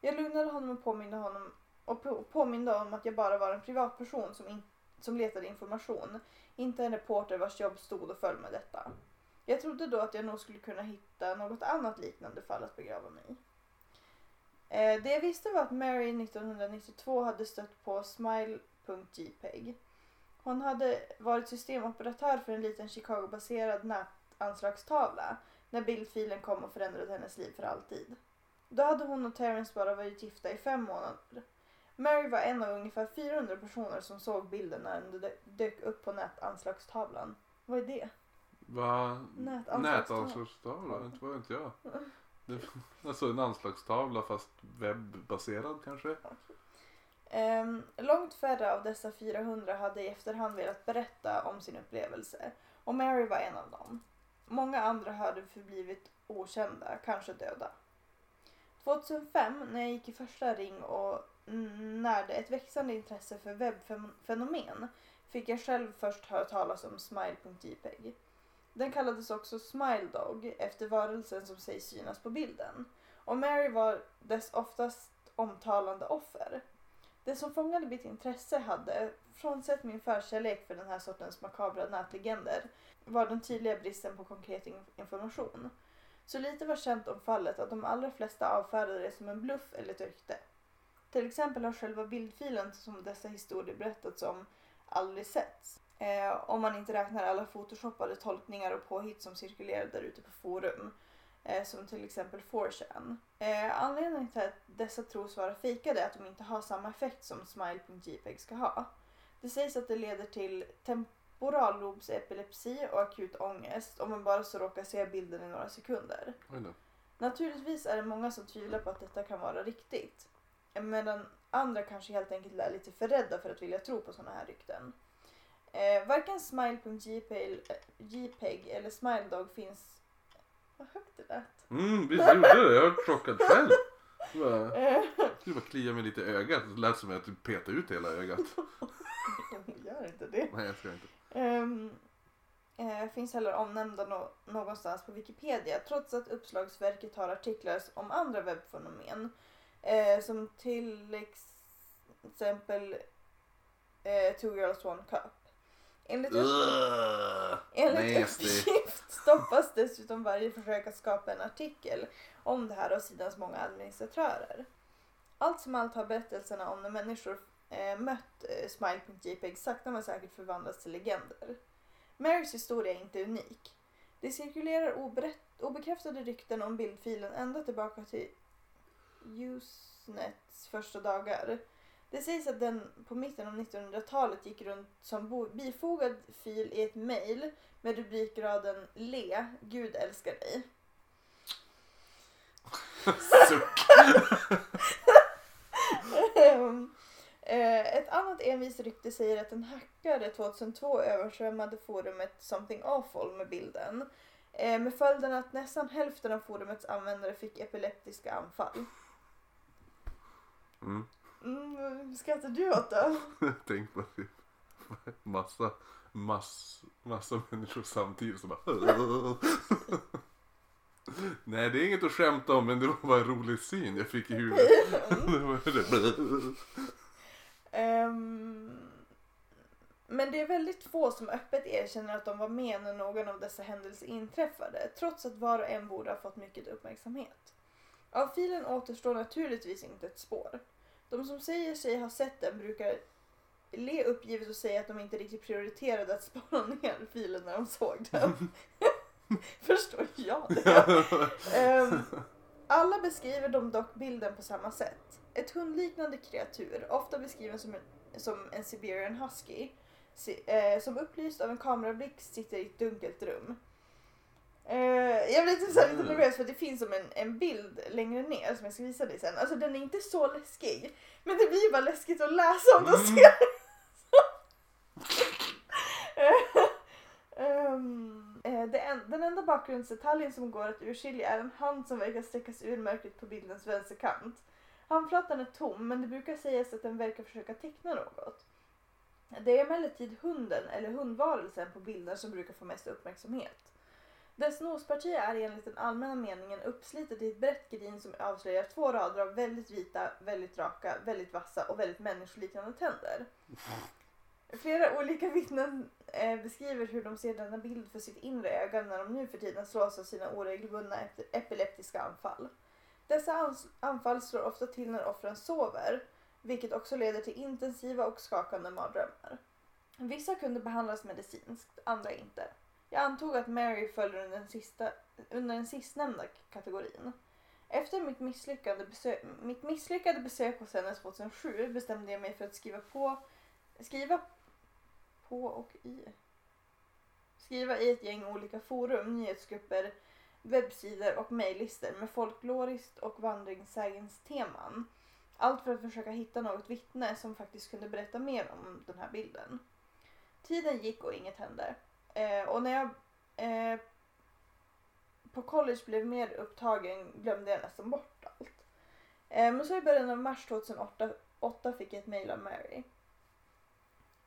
Jag lugnade honom och påminde honom och på- påminde om att jag bara var en privatperson som, in, som letade information, inte en reporter vars jobb stod och föll med detta. Jag trodde då att jag nog skulle kunna hitta något annat liknande fall att begrava mig i. Eh, det jag visste var att Mary 1992 hade stött på smile.jpeg. Hon hade varit systemoperatör för en liten Chicago-baserad nätanslagstavla när bildfilen kom och förändrade hennes liv för alltid. Då hade hon och Terrence bara varit gifta i fem månader. Mary var en av ungefär 400 personer som såg bilden när den dö- dök upp på nätanslagstavlan. Vad är det? Va? Nätanslagstavla. Nätanslagstavla? Inte vad vet jag. Alltså en anslagstavla fast webbaserad kanske? Um, långt färre av dessa 400 hade i efterhand velat berätta om sin upplevelse och Mary var en av dem. Många andra hade förblivit okända, kanske döda. 2005 när jag gick i första ring och närde ett växande intresse för webbfenomen fick jag själv först höra talas om smile.jpeg. Den kallades också Smile Dog efter varelsen som sägs synas på bilden. Och Mary var dess oftast omtalande offer. Det som fångade mitt intresse hade, frånsett min förkärlek för den här sortens makabra nätlegender, var den tydliga bristen på konkret information. Så lite var känt om fallet att de allra flesta avfärdade det som en bluff eller ett rykte. Till exempel har själva bildfilen som dessa historier berättats om aldrig setts. Eh, om man inte räknar alla photoshoppade tolkningar och påhitt som cirkulerar där ute på forum. Eh, som till exempel 4chan. Eh, anledningen till att dessa tros vara fejkade är att de inte har samma effekt som smile.jpeg ska ha. Det sägs att det leder till temporallobsepilepsi och akut ångest om man bara så råkar se bilden i några sekunder. Naturligtvis är det många som tvivlar på att detta kan vara riktigt. Medan andra kanske helt enkelt är lite för rädda för att vilja tro på sådana här rykten. Eh, varken smile.jpeg eller smiledog finns Vad högt det lät. Mm, visst gjorde det? Jag var chockad själv. Jag bara- Eh, Jag skulle bara klia mig lite i ögat. Det lät som att jag typ petade ut hela ögat. Gör inte det. Nej, jag ska inte. Um, eh, finns heller omnämnda nå- någonstans på Wikipedia trots att uppslagsverket har artiklar om andra webbfenomen. Eh, som till ex- exempel eh, Two Girls One Cup. Enligt, enligt uppgift stoppas dessutom varje försök att skapa en artikel om det här av sidans många administratörer. Allt som allt har berättelserna om när människor eh, mött eh, Smile.jpg sakta men säkert förvandlats till legender. Marys historia är inte unik. Det cirkulerar oberätt- obekräftade rykten om bildfilen ända tillbaka till Usenets första dagar. Det sägs att den på mitten av 1900-talet gick runt som bifogad fil i ett mail med rubrikraden Le, Gud älskar dig. Suck. Eh, Ett annat envist rykte säger att en hackare 2002 översvämmade forumet Something Awful med bilden. Eh, Med följden att nästan hälften av forumets användare fick epileptiska anfall. Mm. Mm, skrattar du åt då? Tänk på typ massa, mass, massa människor samtidigt som bara Nej det är inget att skämta om men det var bara en rolig syn jag fick i huvudet. Det Ehm, men det är väldigt få som öppet erkänner att de var med när någon av dessa händelser inträffade, trots att var och en borde ha fått mycket uppmärksamhet. Av filen återstår naturligtvis inte ett spår. De som säger sig ha sett den brukar le uppgivet och säga att de inte riktigt prioriterade att spara ner filen när de såg den. Förstår jag det? Ehm, alla beskriver de dock bilden på samma sätt. Ett hundliknande kreatur, ofta beskriven som en, som en Siberian Husky, eh, som upplyst av en kamerablixt sitter i ett dunkelt rum. Eh, jag blir lite, så lite Mm. nervös för det finns som en, en bild längre ner som jag ska visa dig sen. Alltså den är inte så läskig, men det blir bara läskigt att läsa om du Mm. ser. Ehm, eh, det en, den enda bakgrundsdetaljen som går att urskilja är en hand som verkar sträckas ur mörkret på bildens vänsterkant. Handflatan är tom men det brukar sägas att den verkar försöka teckna något. Det är emellertid hunden eller hundvarelsen på bilden som brukar få mest uppmärksamhet. Dess nosparti är enligt den allmänna meningen uppslitet i ett brett grin som avslöjar två rader av väldigt vita, väldigt raka, väldigt vassa och väldigt människoliknande tänder. Flera olika vittnen eh, beskriver hur de ser denna bild för sitt inre öga när de nu för tiden slås av sina oregelbundna epileptiska anfall. Dessa anfall slår ofta till när offren sover, vilket också leder till intensiva och skakande mardrömmar. Vissa kunde behandlas medicinskt, andra inte. Jag antog att Mary föll under den, sista, under den sistnämnda kategorin. Efter mitt misslyckade, besök, mitt misslyckade besök hos henne 2007 bestämde jag mig för att skriva på skriva på och i skriva i ett gäng olika forum, nyhetsgrupper, webbsidor och mejllistor med folkloriskt och vandringssägensteman. Allt för att försöka hitta något vittne som faktiskt kunde berätta mer om den här bilden. Tiden gick och inget hände. Eh, och när jag eh, på college blev mer upptagen glömde jag nästan bort allt. Eh, men så i början av mars 2008 fick jag ett mail av Mary.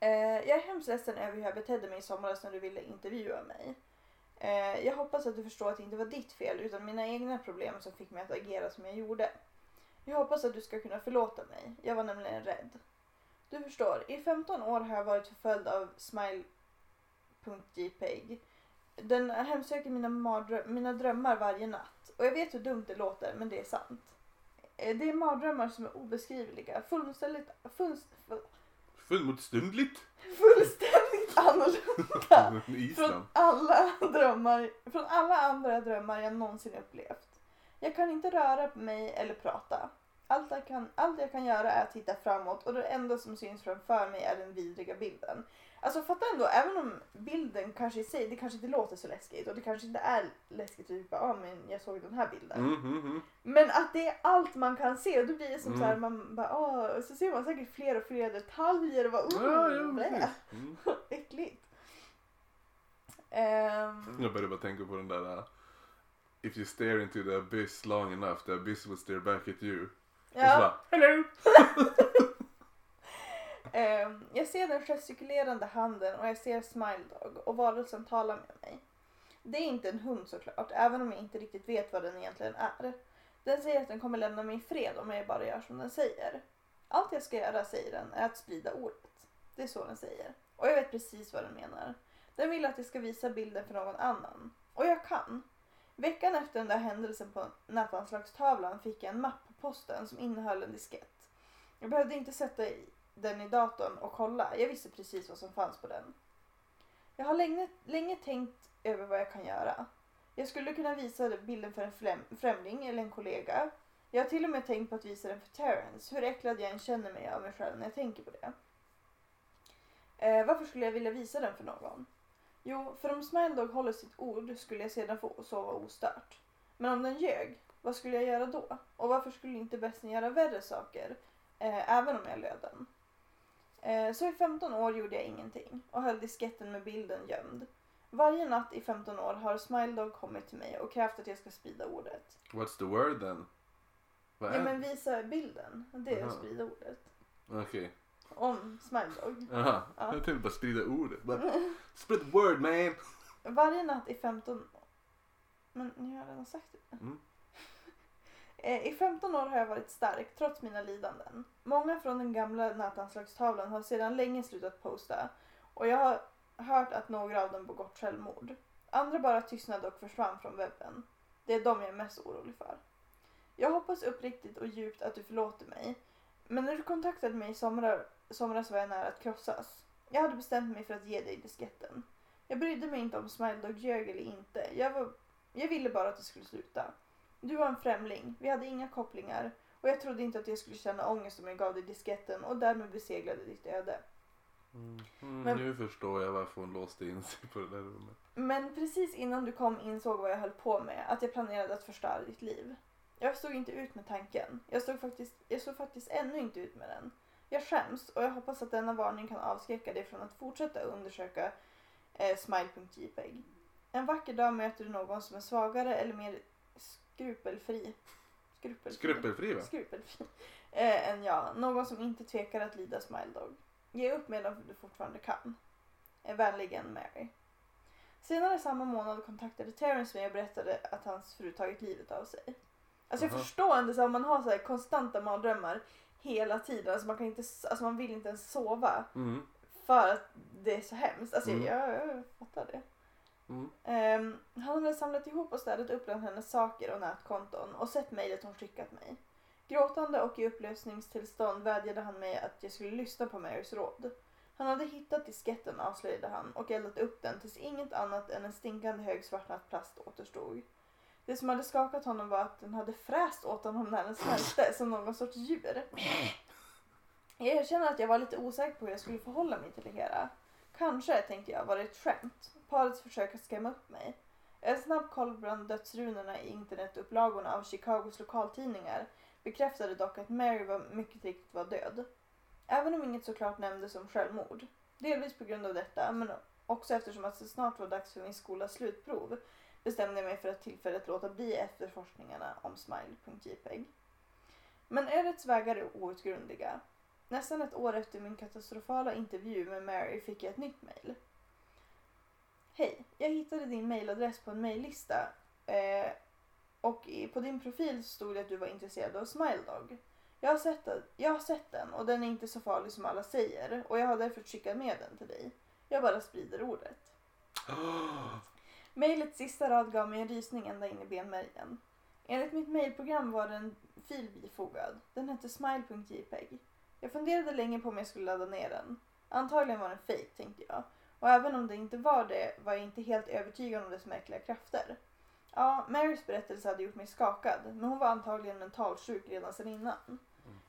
Eh, jag är hemskt ledsen över hur jag betedde mig i somras när du ville intervjua mig. Eh, jag hoppas att du förstår att det inte var ditt fel utan mina egna problem som fick mig att agera som jag gjorde. Jag hoppas att du ska kunna förlåta mig. Jag var nämligen rädd. Du förstår, i 15 år har jag varit förföljd av smile smile.jpg. Den hemsöker mina, mardrö- mina drömmar varje natt. Och jag vet hur dumt det låter, men det är sant. Eh, Det är mardrömmar som är obeskrivliga, fullständigt, full, Fullmotstundligt. fullständigt annorlunda från alla drömmar, från alla andra drömmar jag någonsin upplevt. Jag kan inte röra på mig eller prata. Allt jag, kan, allt jag kan göra är att titta framåt och det enda som syns framför mig är den vidriga bilden. Alltså fatta ändå, även om bilden kanske i sig, det kanske inte låter så läskigt och det kanske inte är läskigt typ ja ah, men jag såg den här bilden. Mm, mm, mm. Men att det är allt man kan se och då blir det som Mm. så här, man bara åh, så ser man säkert fler och fler detaljer och bara oh, Ja, ja. Mm. äckligt. Ehm, Jag började bara tänka på den där äh, If you stare into the abyss long enough the abyss will stare back at you. Och så Ja. bara, hello! Ehm, jag ser den gestikulerande handen och jag ser Smile Dog och varelsen talar med mig. Det är inte en hund såklart, även om jag inte riktigt vet vad den egentligen är. Den säger att den kommer lämna mig i fred om jag bara gör som den säger. Allt jag ska göra, säger den, är att sprida ordet. Det är så den säger. Och jag vet precis vad den menar. Den vill att jag ska visa bilden för någon annan. Och jag kan. Veckan efter den där händelsen på nätanslagstavlan fick jag en mapp på posten som innehöll en diskett. Jag behövde inte sätta i den i datorn och kolla. Jag visste precis vad som fanns på den. Jag har länge, länge tänkt över vad jag kan göra. Jag skulle kunna visa bilden för en främling eller en kollega. Jag har till och med tänkt på att visa den för Terrence, hur äcklad jag än känner mig av mig själv när jag tänker på det. Eh, varför skulle jag vilja visa den för någon? Jo, för om Smile håller sitt ord skulle jag sedan få sova ostört. Men om den ljög, vad skulle jag göra då? Och varför skulle inte bästen göra värre saker, eh, även om jag löd den? Eh, så i 15 år gjorde jag ingenting och höll disketten med bilden gömd. Varje natt i 15 år har Smile Dog kommit till mig och krävt att jag ska sprida ordet. What's the word then? Vad Ja är men visa bilden, det är att Aha. sprida ordet. Okej. Om Smile Dog. Jaha. Ja. Jag tänkte bara sprida ordet. Bara, Spread the word man! Varje natt i 15... Men ni har redan sagt det. Mm. Eh, I 15 år har jag varit stark trots mina lidanden. Många från den gamla nätanslagstavlan har sedan länge slutat posta och jag har hört att några av dem begått självmord. Andra bara tystnade och försvann från webben. Det är de jag är mest orolig för. Jag hoppas uppriktigt och djupt att du förlåter mig. Men när du kontaktade mig i somrar, somras var jag nära att krossas. Jag hade bestämt mig för att ge dig disketten. Jag brydde mig inte om Smile Dog ljög eller inte. Jag, var, jag ville bara att det skulle sluta. Du var en främling, vi hade inga kopplingar och jag trodde inte att jag skulle känna ångest om jag gav dig disketten och därmed beseglade ditt öde. Mm, Men- Nu förstår jag varför hon låste in sig på det där rummet. Men precis innan du kom insåg vad jag höll på med, att jag planerade att förstöra ditt liv. Jag stod inte ut med tanken. Jag stod faktiskt, jag stod faktiskt ännu inte ut med den. Jag skäms och jag hoppas att denna varning kan avskräcka dig från att fortsätta undersöka eh, smile.jpeg. En vacker dag möter du någon som är svagare eller mer skrupelfri. Skrupelfri. Skrupelfri va? Skrupelfri. Eh, än jag. Någon som inte tvekar att lyda Smile Dog. Ge upp medan du fortfarande kan. Eh, vänligen Mary. Senare samma månad kontaktade Terrence mig och berättade att hans fru tagit livet av sig. Alltså jag Aha. förstår inte så här, om man har så här konstanta mardrömmar hela tiden. Alltså man, kan inte, alltså man vill inte ens sova Mm. för att det är så hemskt. Alltså Mm. jag, jag fattar det. Mm. Um, han hade samlat ihop och städat upp bland hennes saker och nätkonton och sett mejlet hon skickat mig. Gråtande och i upplösningstillstånd vädjade han mig att jag skulle lyssna på Marys råd. Han hade hittat disketten avslöjade han och eldat upp den tills inget annat än en stinkande hög svartnat plast återstod. Det som hade skakat honom var att den hade fräst åt honom när den smälte som någon sorts djur. Jag erkänner att jag var lite osäker på hur jag skulle förhålla mig till det hela. Kanske, tänkte jag, var det ett skämt. Parets försök att skrämma upp mig. En snabb koll bland dödsrunorna i internetupplagorna av Chicagos lokaltidningar bekräftade dock att Mary var mycket riktigt var död. Även om inget såklart nämndes om självmord. Delvis på grund av detta, men också eftersom att det snart var dags för min skolas slutprov bestämde jag mig för att tillfället låta bli efterforskningarna om smile.jpg. Men ödets vägar är outgrundliga. Nästan ett år efter min katastrofala intervju med Mary fick jag ett nytt mejl. Hej, jag hittade din mejladress på en mejllista eh, och på din profil stod det att du var intresserad av Smile Dog. Jag har, sett, den- jag har sett den och den är inte så farlig som alla säger och jag har därför skickat med den till dig. Jag bara sprider ordet. Mejlets sista rad gav mig en rysning ända in i benmärgen. Enligt mitt mejlprogram var det en fil bifogad. Den hette smile.jpeg. Jag funderade länge på om jag skulle ladda ner den. Antagligen var den fake tänkte jag. Och även om det inte var det var jag inte helt övertygad om dess märkliga krafter. Ja, Marys berättelse hade gjort mig skakad, men hon var antagligen mentalsjuk redan sedan innan.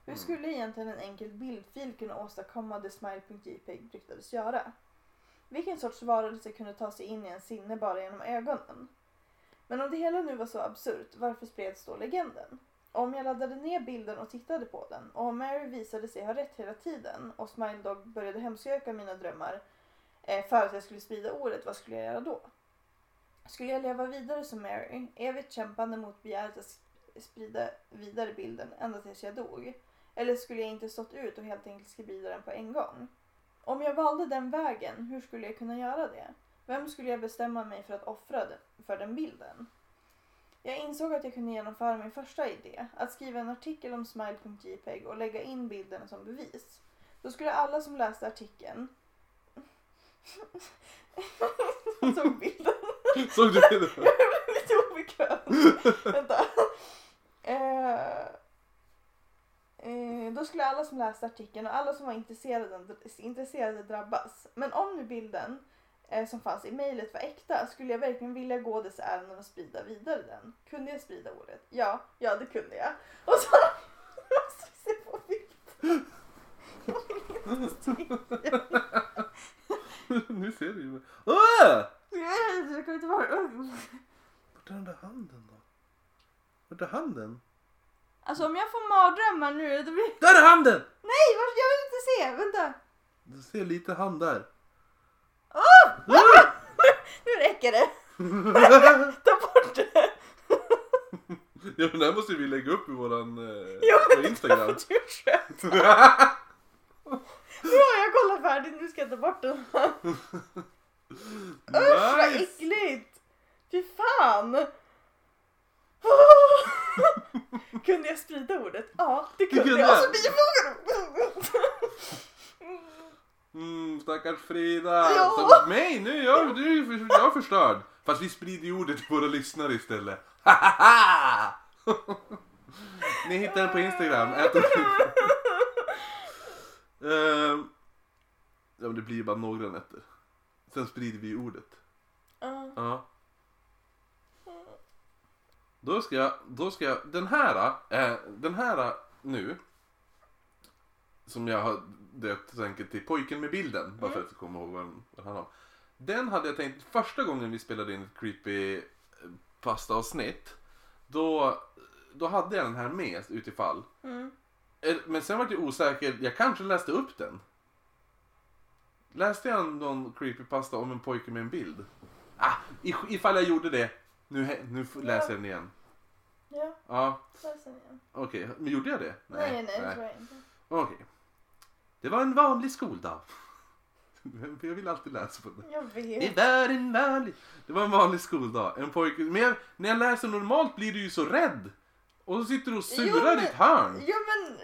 Hur skulle egentligen en enkel bildfil kunna åstadkomma det smile.jpeg ryktades göra? Vilken sorts varelse kunde ta sig in i en sinne bara genom ögonen? Men om det hela nu var så absurt, varför spreds då legenden? Om jag laddade ner bilden och tittade på den och om Mary visade sig ha rätt hela tiden och Smile Dog började hemsöka mina drömmar eh, för att jag skulle sprida ordet, vad skulle jag göra då? Skulle jag leva vidare som Mary, evigt kämpande mot begäret att sprida vidare bilden ända tills jag dog? Eller skulle jag inte stått ut och helt enkelt sprida den på en gång? Om jag valde den vägen, hur skulle jag kunna göra det? Vem skulle jag bestämma mig för att offra för den bilden? Jag insåg att jag kunde genomföra min första idé, att skriva en artikel om smile.jpg och lägga in bilden som bevis. Då skulle alla som läste artikeln såg bilden. Såg du det? Jag blev lite obekväm. Vänta. Eh, eh, då skulle alla som läste artikeln och alla som var intresserade, intresserade drabbas. Men om nu bilden eh, som fanns i mejlet var äkta skulle jag verkligen vilja gå dess ärenden och sprida vidare den. Kunde jag sprida ordet? Ja, ja det kunde jag. Och så... Jag ska se på bild. Jag vill inte se. nu ser du ju. Åh! Jag kommer inte ihåg. Vart är den där handen då? Vart är handen? Alltså om jag får mardrömmar nu, då blir... Där är handen! Nej, vart- jag vill inte se! Vänta! Du ser lite hand där. Nu räcker det! Ta bort det! Ja men det här måste vi lägga upp i våran eh, Jo, på Instagram. du skönt. Bra, jag kollar färdigt. Nu ska jag ta bort den. Usch, vad nice! äckligt! Fy fan! kunde jag sprida ordet? Ja, det kunde jag. Och så jag. bifogade Mm, stackars Frida. Ja. Så, nej, nu är jag, för- jag är förstörd. Fast vi sprider ju ordet till våra lyssnare istället. Ni hittar den på Instagram. Ehm, ja, men det blir ju bara några nätter. Sen sprider vi ordet. Ja. Ja. Då ska jag, då ska jag, den här, eh, den här nu. Som jag har döpt så enkelt till pojken med bilden. Bara för att jag kommer ihåg vad den, handlar om. Den hade jag tänkt första gången vi spelade in ett creepy eh, pasta-avsnitt. Då, då hade jag den här med utifall. Mm. Eh, Men sen var jag osäker, jag kanske läste upp den. Läste jag någon creepypasta om en pojke med en bild? Ah, if- ifall jag gjorde det, nu, nu läser jag den igen. Ja, Ja, läs den igen. okej. Men gjorde jag det? Nej, nej, det tror jag inte. Okej. Det var en vanlig skoldag. Jag vill alltid läsa på det. Jag Det vet. var en vanlig... Det var en vanlig skoldag. En pojke... Men jag, när jag läser normalt blir du ju så rädd. Och så sitter du och Jo, surar i men- ditt hörn. Ja men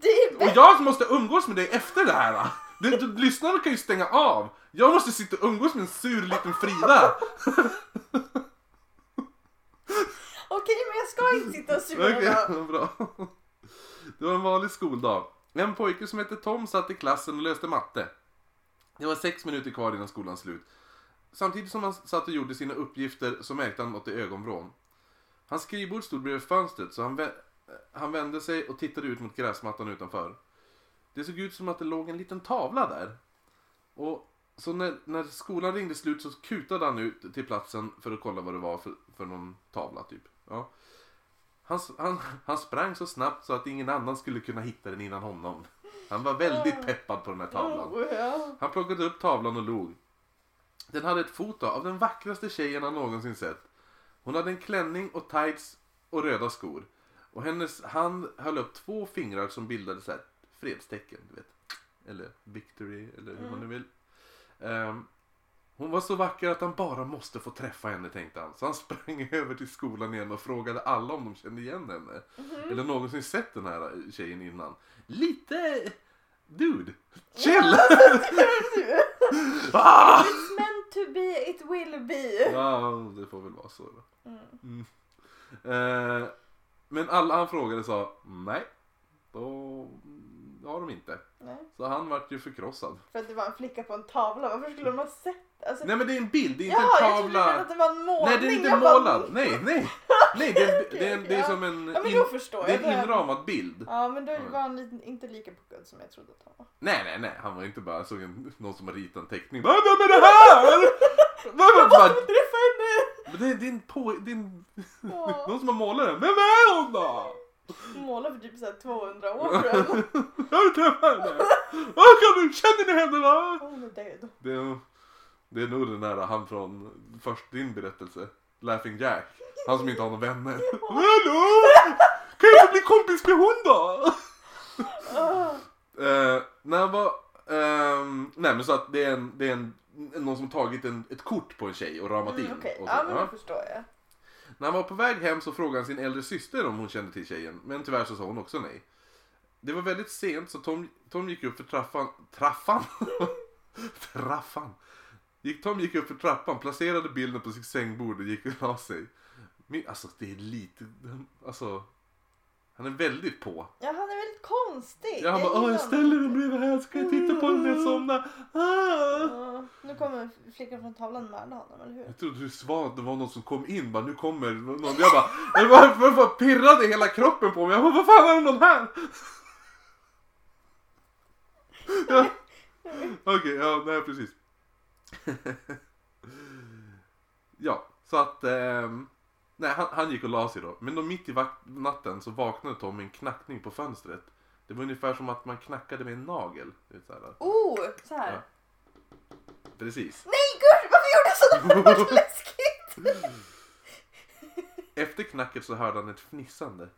det är Och bättre. jag som måste umgås med dig efter det här. Det, det, lyssnarna kan ju stänga av. Jag måste sitta och umgås med en sur liten Frida. Okej men jag ska inte sitta och sura. Okej, bra. Det var en vanlig skoldag. En pojke som hette Tom satt i klassen och löste matte. Det var sex minuter kvar innan skolans slut. Samtidigt som han satt och gjorde sina uppgifter så märkte han något i ögonvrån. Hans skrivbord stod bredvid fönstret så han, vä- han vände sig och tittade ut mot gräsmattan utanför. Det såg ut som att det låg en liten tavla där. Och så när, när skolan ringde slut så kutade han ut till platsen för att kolla vad det var för, för någon tavla typ. Ja. Han, han, han sprang så snabbt så att ingen annan skulle kunna hitta den innan honom. Han var väldigt peppad på den här tavlan. Oh. Han plockade upp tavlan och log. Den hade ett foto av den vackraste tjejen han någonsin sett. Hon hade en klänning och tights och röda skor. Och hennes hand höll upp två fingrar som bildade så här fredstecken, du vet. Eller victory, eller hur man nu vill. Ehm, hon var så vacker att han bara måste få träffa henne tänkte han. Så han sprang över till skolan igen och frågade alla om de kände igen henne. Eller någonsin sett den här tjejen innan. Lite... Dude! Chill! ah! It's meant to be, it will be. Ja, det får väl vara så då. Mm. Mm. Eh, men alla han frågade sa nej. Då har de inte. Nej, Så han vart ju förkrossad. för att det var en flicka på en tavla. Varför skulle de ha sett? Alltså, Nej men det är en bild, det är inte Jaha, en jag trodde du menade tavla. att det var en målning. Nej det är inte Jag bara, målad. Nej, nej. Nej det är, det är, det är Ja. som en, Ja men in, det är jag. en Det- inramad bild. Ja men då var han lite, inte lika puckad som jag trodde att han var. Nej nej nej, han var inte bara såg en, någon som har ritat en teckning. Vad är det här? Vad- vad- vad- Träffa henne! Men det är din på, din, Ja. någon som har målat den. Vem är hon då? Målade för typ såhär 200 år sedan. Jag vill träffa henne. Kan du, känner ni henne va? Hon är död. Det, Det är nog den där han från först din berättelse. Laughing Jack. Han som inte har några vänner. Hallå! Kan jag få bli kompis med hon då? Eh, när han var... ehm, nej men så att det är, en, det är en, någon som tagit en, ett kort på en tjej och ramat in. Mm, okej. Och så, Ja, men ja. det förstår jag. När han var på väg hem så frågade han sin äldre syster om hon kände till tjejen. Men tyvärr så sa hon också nej. Det var väldigt sent så Tom, Tom gick upp för trappan. Traffan? Traffan? Gick, Tom gick upp för trappan, placerade bilden på sitt sängbord och gick och la sig. Men, alltså det är lite... Alltså... Han är väldigt på. Jaha väldigt konstig. Ja, han bara jag ställer den bredvid här så kan jag titta på den när jag somnar. Ah! Nu kommer flickan från tavlan mörda honom, eller hur? Jag trodde du sa att det var någon som kom in, bara nu kommer någon. Jag bara, jag bara, jag bara pirrade hela kroppen på mig. Jag bara, vad fan är det någon här? Ja. Okej, ja, nej precis. ja, så att, ehm, nej han, han gick och la sig då. Men då mitt i natten så vaknade Tom med en knackning på fönstret. Det var ungefär som att man knackade med en nagel. Så här, Oh, så här. Ja. Precis. Nej gud, varför gjorde jag så? Det så läskigt. Efter knacket så hörde han ett fnissande.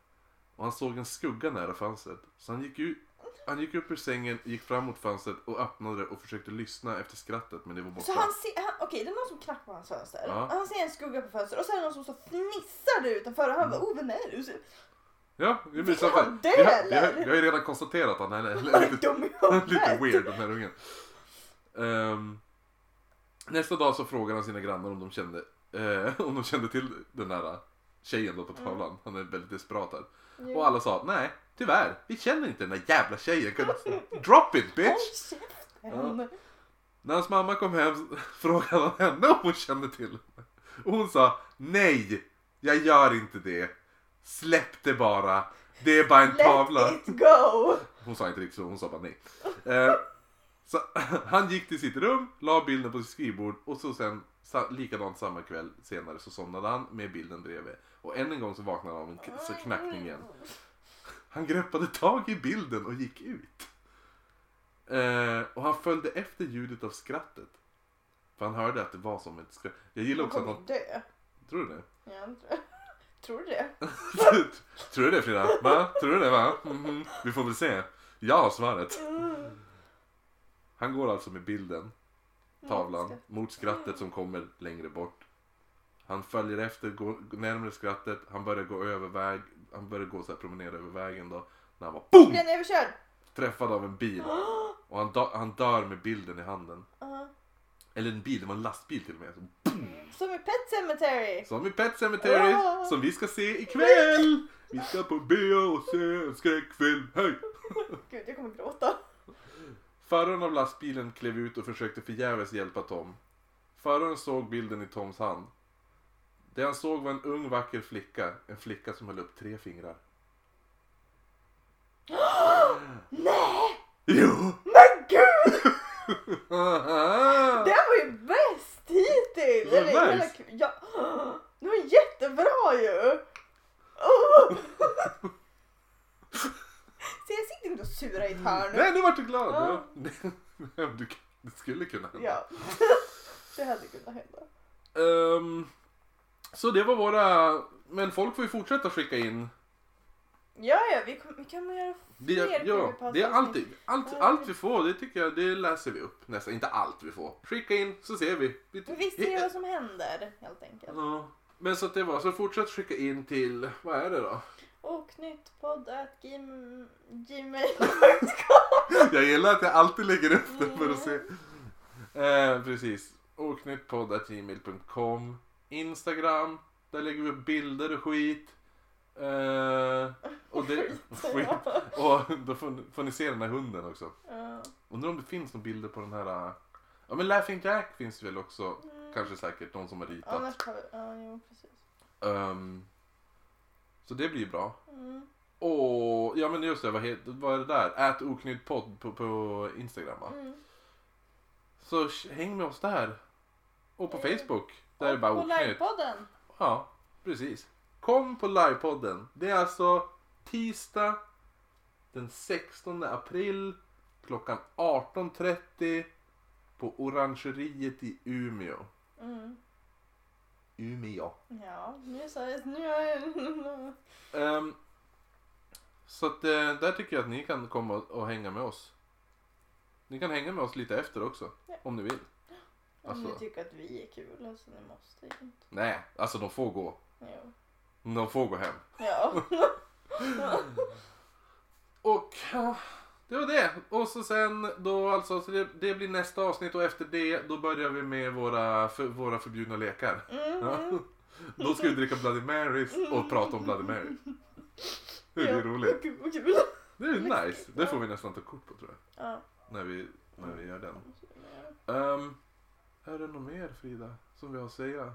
Och han såg en skugga nära fönstret. Så han gick, ut, han gick upp ur sängen, gick fram mot fönstret och öppnade det och försökte lyssna efter skrattet men det var borta. Så han han, okej det är någon som knackar på hans fönster. Ja. Han ser en skugga på fönstret och så är det någon som och fnissar där utanför och han Mm. bara, oh vem är du? Så, Ja, vi, Vill så, dö, vi, har, vi, har, vi har ju redan konstaterat att han är lite, lite weird den här ungen. Ehm, nästa dag så frågade han sina grannar om de kände, eh, om de kände till den där tjejen då på tavlan. Han är väldigt desperat här. Jo. Och alla sa nej, tyvärr, vi känner inte den där jävla tjejen. Drop it bitch! Käften. När hans mamma kom hem frågade han henne om hon kände till henne. Och hon sa nej, jag gör inte det. Släpp det bara. Det är bara en tavla. Let it go! Hon sa inte riktigt så, hon sa bara nej. Eh, så, han gick till sitt rum, la bilden på sitt skrivbord och så sen likadant samma kväll senare så somnade han med bilden bredvid. Och än en gång så vaknade han av en knackning igen. Han greppade tag i bilden och gick ut. Eh, och han följde efter ljudet av skrattet. För han hörde att det var som ett skratt. Jag gillar också att kommer han... ju dö. Tror du det? Ja, tror du det? Tror du det Frida? Va? Tror du det va? Mhm. Vi får väl se. Jag har svaret. Han går alltså med bilden, tavlan, Skratt. mot skrattet som kommer längre bort. Han följer efter, går närmare skrattet, han börjar gå över väg, han börjar gå så här, promenera över vägen då. När han var BOOM! Blir han överkörd? Träffad av en bil. Och han, dö- han dör med bilden i handen. Ja. Eller en bil, det var en lastbil till och med. Så, Som i Pet Cemetery. Som i Pet Cemetery, Ja. som vi ska se ikväll! Vi ska på bio och se en skräckfilm, hej! Gud, jag kommer gråta. Föraren av lastbilen klev ut och försökte förgäves hjälpa Tom. Föraren såg bilden i Toms hand. Det han såg var en ung vacker flicka, en flicka som höll upp tre fingrar. Nej! Jo! Men gud! Det var ju bäst hittills! Var nice? Ja, det var jättebra ju! Oh. Så jag sitter inte och surar i ett hörn. Nej, nu vart du glad! Ja. Ja, du, det skulle kunna hända. Ja, det hade kunnat hända. Ehm, så det var våra... Men folk får ju fortsätta skicka in. Ja, ja, vi, kom, vi kan göra Det, fler ja, creepypasta det är alltid, allt, Ja. allt vi får, det tycker jag, det läser vi upp nästan. Inte allt vi får. Skicka in så ser vi. vi vi ser vad som händer helt enkelt. Ja. Men så att det var, så fortsätt skicka in till, vad är det då? Och nyttpodd.gmail.com gmail.com Jag gillar att jag alltid lägger upp det för att se. Eh, precis. Oknyttpodd.gmail.com Instagram, där lägger vi upp bilder och skit. Eh, och, det, skit. och då får, ni- får ni se den här hunden också. Ja. Undrar om det finns några bilder på den här... äh, Ja men Laughing Jack finns det väl också. Mm. Kanske säkert någon som har ritat. Annars har vi, ja jo precis. Ehm, så det blir bra. Mm. Och ja men just det, vad, heter, vad är det där? Ät oknytt podd på, på Instagram va? Mm. Så häng med oss där. Och på Mm. Facebook. Där är Och bara på oknytt. livepodden. Ja, precis. Kom på livepodden. Det är alltså tisdag den 16 april klockan 18.30. på Orangeriet i Umeå. Mm. Umeå. Ja, nu sa jag... Nu har jag... Ehm, så att eh, där tycker jag att ni kan komma och, hänga med oss. Ni kan hänga med oss lite efter också. Ja. Om ni vill. Om ni Alltså, tycker att vi är kul, alltså ni måste ju inte. nej, alltså de får gå. Jo. De får gå hem. Ja. Och ja, det var det. Och så sen då alltså, så det, det blir nästa avsnitt och efter det då börjar vi med våra, för, våra förbjudna lekar. Ja. Mm. Då ska vi dricka Bloody Marys och prata om Bloody Mary. Det blir Ja, roligt. Gud vad kul. Det är nice. Det får vi nästan ta kort på tror jag. Ja. När vi, när vi gör den. Um, är det något mer Frida som vi har att säga?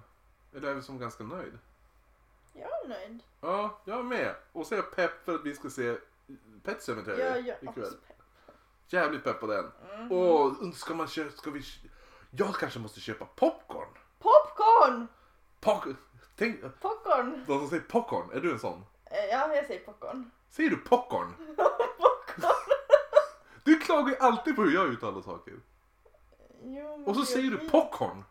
Eller är vi som ganska nöjd? Jag är nöjd. Ja, jag är med. Och så är jag pepp för att vi ska se Pet Sematary Jag är ikväll. aspepp. Jävligt pepp på den. Mm. Och ska man köpa, ska vi... Jag kanske måste köpa popcorn. Popcorn! Pop, tänk, Popcorn! de som säger popcorn, är du en sån? Eh, Ja, jag säger popcorn. Säger du popcorn? Du klagar ju alltid på hur jag uttalar saker. Jo, men Och så jag säger du vet- popcorn.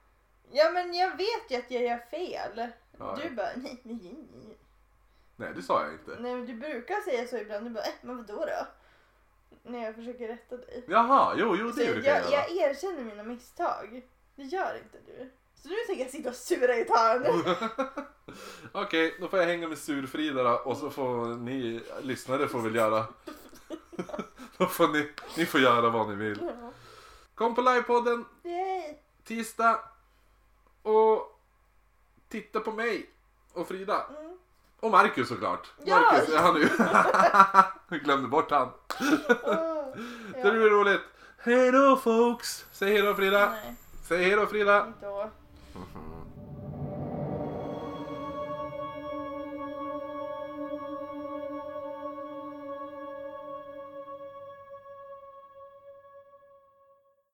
Ja, men jag vet ju att jag gör fel. Ja, du ja. bara, nej, nej, nej. Nej, det sa jag inte. Nej, men du brukar säga så ibland. Du bara, äh, men vadå då? När jag försöker rätta dig. Jaha, jo, jo det jag, brukar jag jag, erkänner mina misstag. Det gör inte du. Så nu tänker jag sitta och sura i ett hörn. Okej, då får jag hänga med Surfrida då, och så får ni lyssnare får väl göra. då får ni, ni får göra vad ni vill. Kom på livepodden Yay! tisdag och titta på mig och Frida. Mm. Och Marcus såklart. Ja! Marcus, han nu? Jag glömde bort han. Åh, Det blir roligt. Hej då folks! Säg hej då Frida. Nej, Säg hej då Frida. inte då. Mhm.